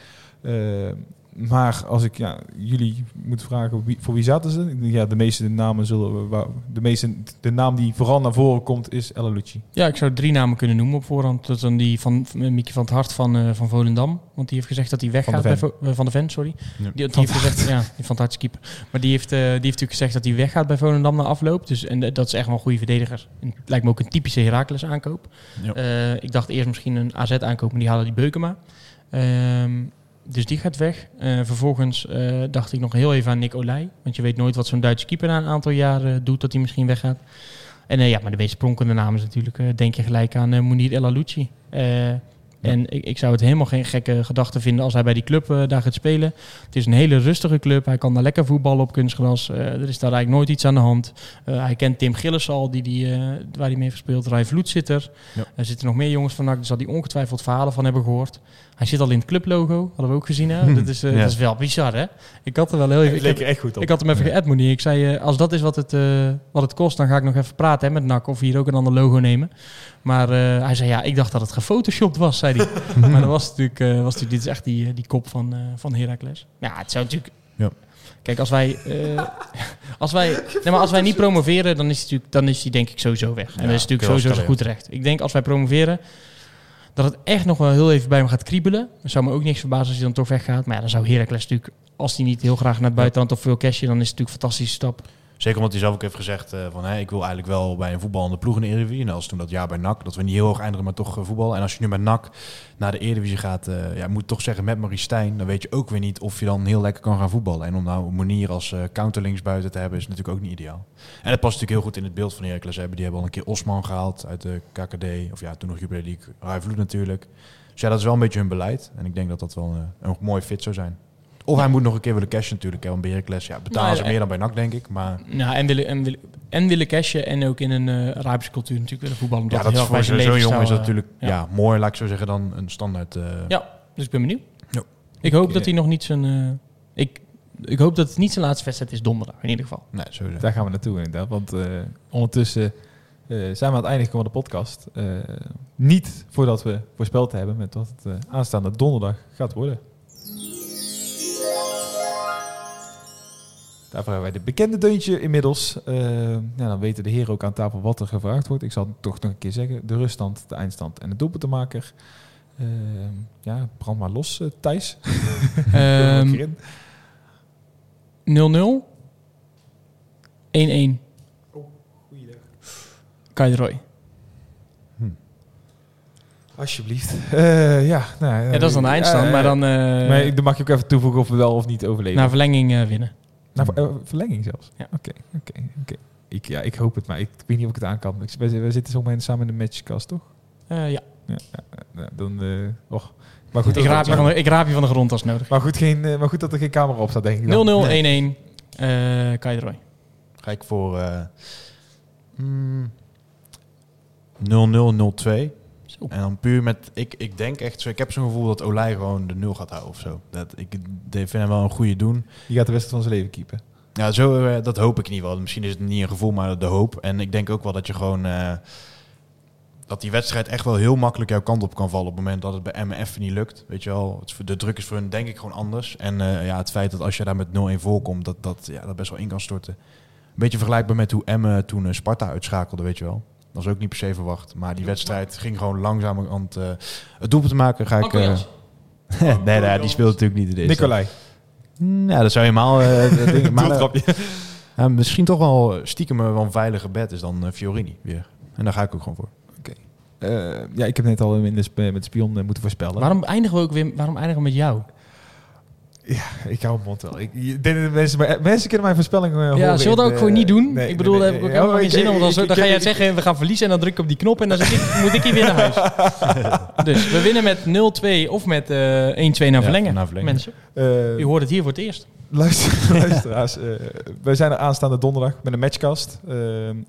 Eh, maar als ik ja, jullie moet vragen, wie, voor wie zaten ze? Ik denk, Ja, de meeste namen zullen we... De, meeste, de naam die vooral naar voren komt is Ella Lucci. Ja, ik zou drie namen kunnen noemen op voorhand. Dat is dan die van, van Mieke van het Hart van, eh, van Volendam. Want die heeft gezegd dat hij weggaat. de bij Ven. Eh, van de Ven, sorry. Ja. Die, die heeft gezegd, ja, die van het hartskieper. Maar die heeft, eh, die heeft natuurlijk gezegd dat hij weggaat bij Volendam na afloop. Dus, en eh, dat is echt wel een goede verdediger. En het lijkt me ook een typische Heracles aankoop. Ja. Eh, ik dacht eerst misschien een AZ aankoop, maar die halen die Beukema. Ehm, dus die gaat weg. Eh, vervolgens eh, dacht ik nog heel even aan Nick Olij. Want je weet nooit wat zo'n Duitse keeper na een aantal jaar eh, doet, dat hij misschien weggaat. En ja, maar de meest pronkende naam is natuurlijk, denk je gelijk aan uh, Munir El Alouchi. En ik, ik zou het helemaal geen gekke gedachte vinden als hij bij die club daar gaat spelen. Het is een hele rustige club. Hij kan daar lekker voetballen op kunstgras. Eh, er is daar eigenlijk nooit iets aan de hand. Hij kent Tim Gillis al, die, die, waar hij mee heeft gespeeld. Rai Vloed zit er. Ja. Er zitten nog meer jongens van NAC, daar zal hij ongetwijfeld verhalen van hebben gehoord. Hij zit al in het clublogo, hadden we ook gezien. Hè? Dat, is, eh, Ja. dat is wel bizar, hè? Ik had er wel heel even... Het leek er echt goed op. ik had hem even Ja. geëd, Monier. Ik zei, eh, als dat is wat het, eh, wat het kost, dan ga ik nog even praten hè, met NAC of we hier ook een ander logo nemen. Maar eh, hij zei, ja, ik dacht dat het gefotoshopt was, zei hij. <laughs> maar dat was natuurlijk, eh, was natuurlijk, dit is echt die, die kop van, eh van Heracles. Ja, het zou natuurlijk... Ja. Kijk, als wij, eh, <laughs> als, wij, nee, maar als wij niet promoveren, dan is hij natuurlijk, dan is hij denk ik sowieso weg. En Ja, dat is natuurlijk sowieso goed recht. Ik denk als wij promoveren, dat het echt nog wel heel even bij hem gaat kriebelen. Dat zou me ook niks verbazen als hij dan toch weggaat. Maar ja, dan zou Heracles natuurlijk, als hij niet heel graag naar het buitenland of veel cashje, dan is het natuurlijk een fantastische stap. Zeker omdat hij zelf ook heeft gezegd eh, van hè, ik wil eigenlijk wel bij een voetballende ploeg in de Eredivisie. En als toen dat jaar bij NAC, dat we niet heel hoog eindigen, maar toch eh, voetballen. En als je nu bij NAC naar de Eredivisie gaat, eh, ja, moet toch zeggen met Marie Stijn, dan weet je ook weer niet of je dan heel lekker kan gaan voetballen. En om nou een manier als counterlinks buiten te hebben, is natuurlijk ook niet ideaal. En dat past natuurlijk heel goed in het beeld van Heracles. Hebben. Die hebben al een keer Osman gehaald uit de KKD, of ja, toen nog Jubilee League, Rai Vloed natuurlijk. Dus ja, dat is wel een beetje hun beleid. En ik denk dat dat wel een, een mooi fit zou zijn. Of hij moet nog een keer willen cashen natuurlijk. Hè, want bij Heracles ja, betalen Nou, ze meer dan bij NAC, denk ik. Maar Nou, en willen, en willen, en willen cashen en ook in een eh Arabische cultuur natuurlijk willen voetballen. ja, dat is voor zo'n jongen is dat natuurlijk ja. ja. mooi, laat ik zo zeggen, dan een standaard. eh, Ja, dus ik ben benieuwd. Ja. Ik hoop Ik, dat eh, hij nog niet zijn... eh, ik, ik hoop dat het niet zijn laatste wedstrijd is donderdag, in ieder geval. Nee, sowieso. Daar gaan we naartoe inderdaad. Want eh, ondertussen eh, zijn we aan het einde gekomen van de podcast. Eh, niet voordat we voorspeld hebben met wat het eh, aanstaande donderdag gaat worden. Daarvoor hebben wij de bekende deuntje inmiddels. Eh, ja, dan weten de heren ook aan tafel wat er gevraagd wordt. Ik zal het toch nog een keer zeggen. De ruststand, de eindstand en de doelpuntenmaker. Eh, ja, brand maar los, eh, Thijs. <laughs> Ehm, Vul er 0-0. 1-1. Kai de Roy. Alsjeblieft. Eh, ja, nou, Ja, dat is dan de eindstand, ja, maar dan eh, Maar ik- dan mag je ook even toevoegen of we wel of niet overleven. na verlenging eh, winnen. Na ver- eh, verlenging zelfs? Ja. Oké, oké, oké. Ik, ja, ik hoop het, maar ik, ik weet niet of ik het aan kan. We, we zitten zo meteen samen in de matchcast, toch? Eh, ja. Ja, ja, dan... eh och. Maar goed, Ik raap, je van de, ik raap je van de grond als nodig. 0-0, maar, goed, geen, eh, maar goed dat er geen camera op staat, denk ik 1-1. dan. eh Nee. Kai Roy. Ga ik voor eh, mm, 0-0-0-2. Zo. En dan puur met, ik, ik denk echt zo, ik heb zo'n gevoel dat Olij gewoon de nul gaat houden of zo. Dat, ik vind hem wel een goede doen. Die gaat de wedstrijd van zijn leven keepen. Ja, zo, eh, dat hoop ik in ieder geval. Misschien is het niet een gevoel, maar de hoop. En ik denk ook wel dat je gewoon... eh, dat die wedstrijd echt wel heel makkelijk jouw kant op kan vallen... op het moment dat het bij even niet lukt. Weet je wel, het, de druk is voor hun denk ik gewoon anders. En eh, ja, het feit dat als je daar met 0-1 voorkomt... Dat, dat, ja, dat best wel in kan storten. Een beetje vergelijkbaar met hoe Emmen toen Sparta uitschakelde, weet je wel. Dat was ook niet per se verwacht. Maar die wedstrijd ging gewoon langzamer aan het... eh, het doelpunt te maken ga ik... Eh, Jansen. <laughs> nee, nee, die speelt natuurlijk niet in deze. Nicolai. Ja, dat zou je helemaal... eh, dat ding- <laughs> maar, ja, misschien toch wel stiekem wel een veiliger bed is dan Fiorini weer. En daar ga ik ook gewoon voor. Eh, ja, ik heb net al in de sp- met de spion moeten voorspellen. Waarom eindigen we ook weer waarom eindigen we met jou? Ja, ik hou mijn mond wel. Ik, ik denk dat mensen, maar mensen kunnen mijn voorspellingen uh, Ja, horen zullen we dat ook gewoon eh, niet doen? nee, ik bedoel, nee, daar heb ik ook helemaal geen zin om. Dan, ik- zo- ik- dan ga ik- jij het zeggen, we gaan verliezen en dan druk ik op die knop en dan zit ik, moet ik hier weer naar huis. <laughs> dus we winnen met 0-2 of met eh 1-2 naar Ja, verlengen. naar verlengen. Mensen, eh, u hoort het hier voor het eerst. Luister, <laughs> luisteraars, eh, wij zijn er aanstaande donderdag met een matchcast. Eh,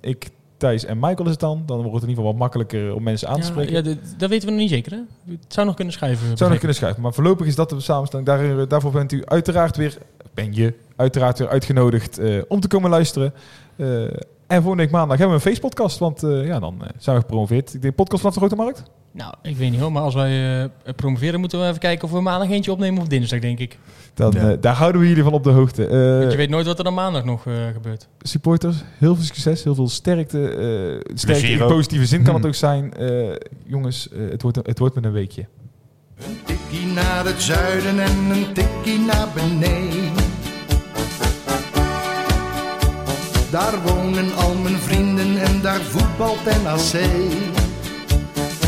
ik, Thijs en Michael is het dan. Dan wordt het in ieder geval wat makkelijker om mensen aan te spreken. ja, dat, dat weten we nog niet zeker, hè? Het zou nog kunnen schuiven. Zou nog kunnen schrijven. Maar voorlopig is dat de samenstelling. Daar, daarvoor bent u uiteraard weer, ben je uiteraard weer uitgenodigd eh, om te komen luisteren. Eh, en volgende week maandag hebben we een feestpodcast. Want eh, ja, dan eh, zijn we gepromoveerd. Ik denk podcast vanaf de Grote Markt. Nou, ik weet niet hoor, maar als wij eh, promoveren moeten we even kijken of we maandag eentje opnemen of dinsdag, denk ik. Dan, Ja. eh, daar houden we jullie van op de hoogte. Eh, Want je weet nooit wat er dan maandag nog eh, gebeurt. supporters, heel veel succes, heel veel sterkte. eh sterkte in positieve zin kan het Hmm. ook zijn. Eh, jongens, eh, het, wordt, het wordt met een weekje. Een tikkie naar het zuiden en een tikkie naar beneden. Daar wonen al mijn vrienden en daar voetbalt NAC.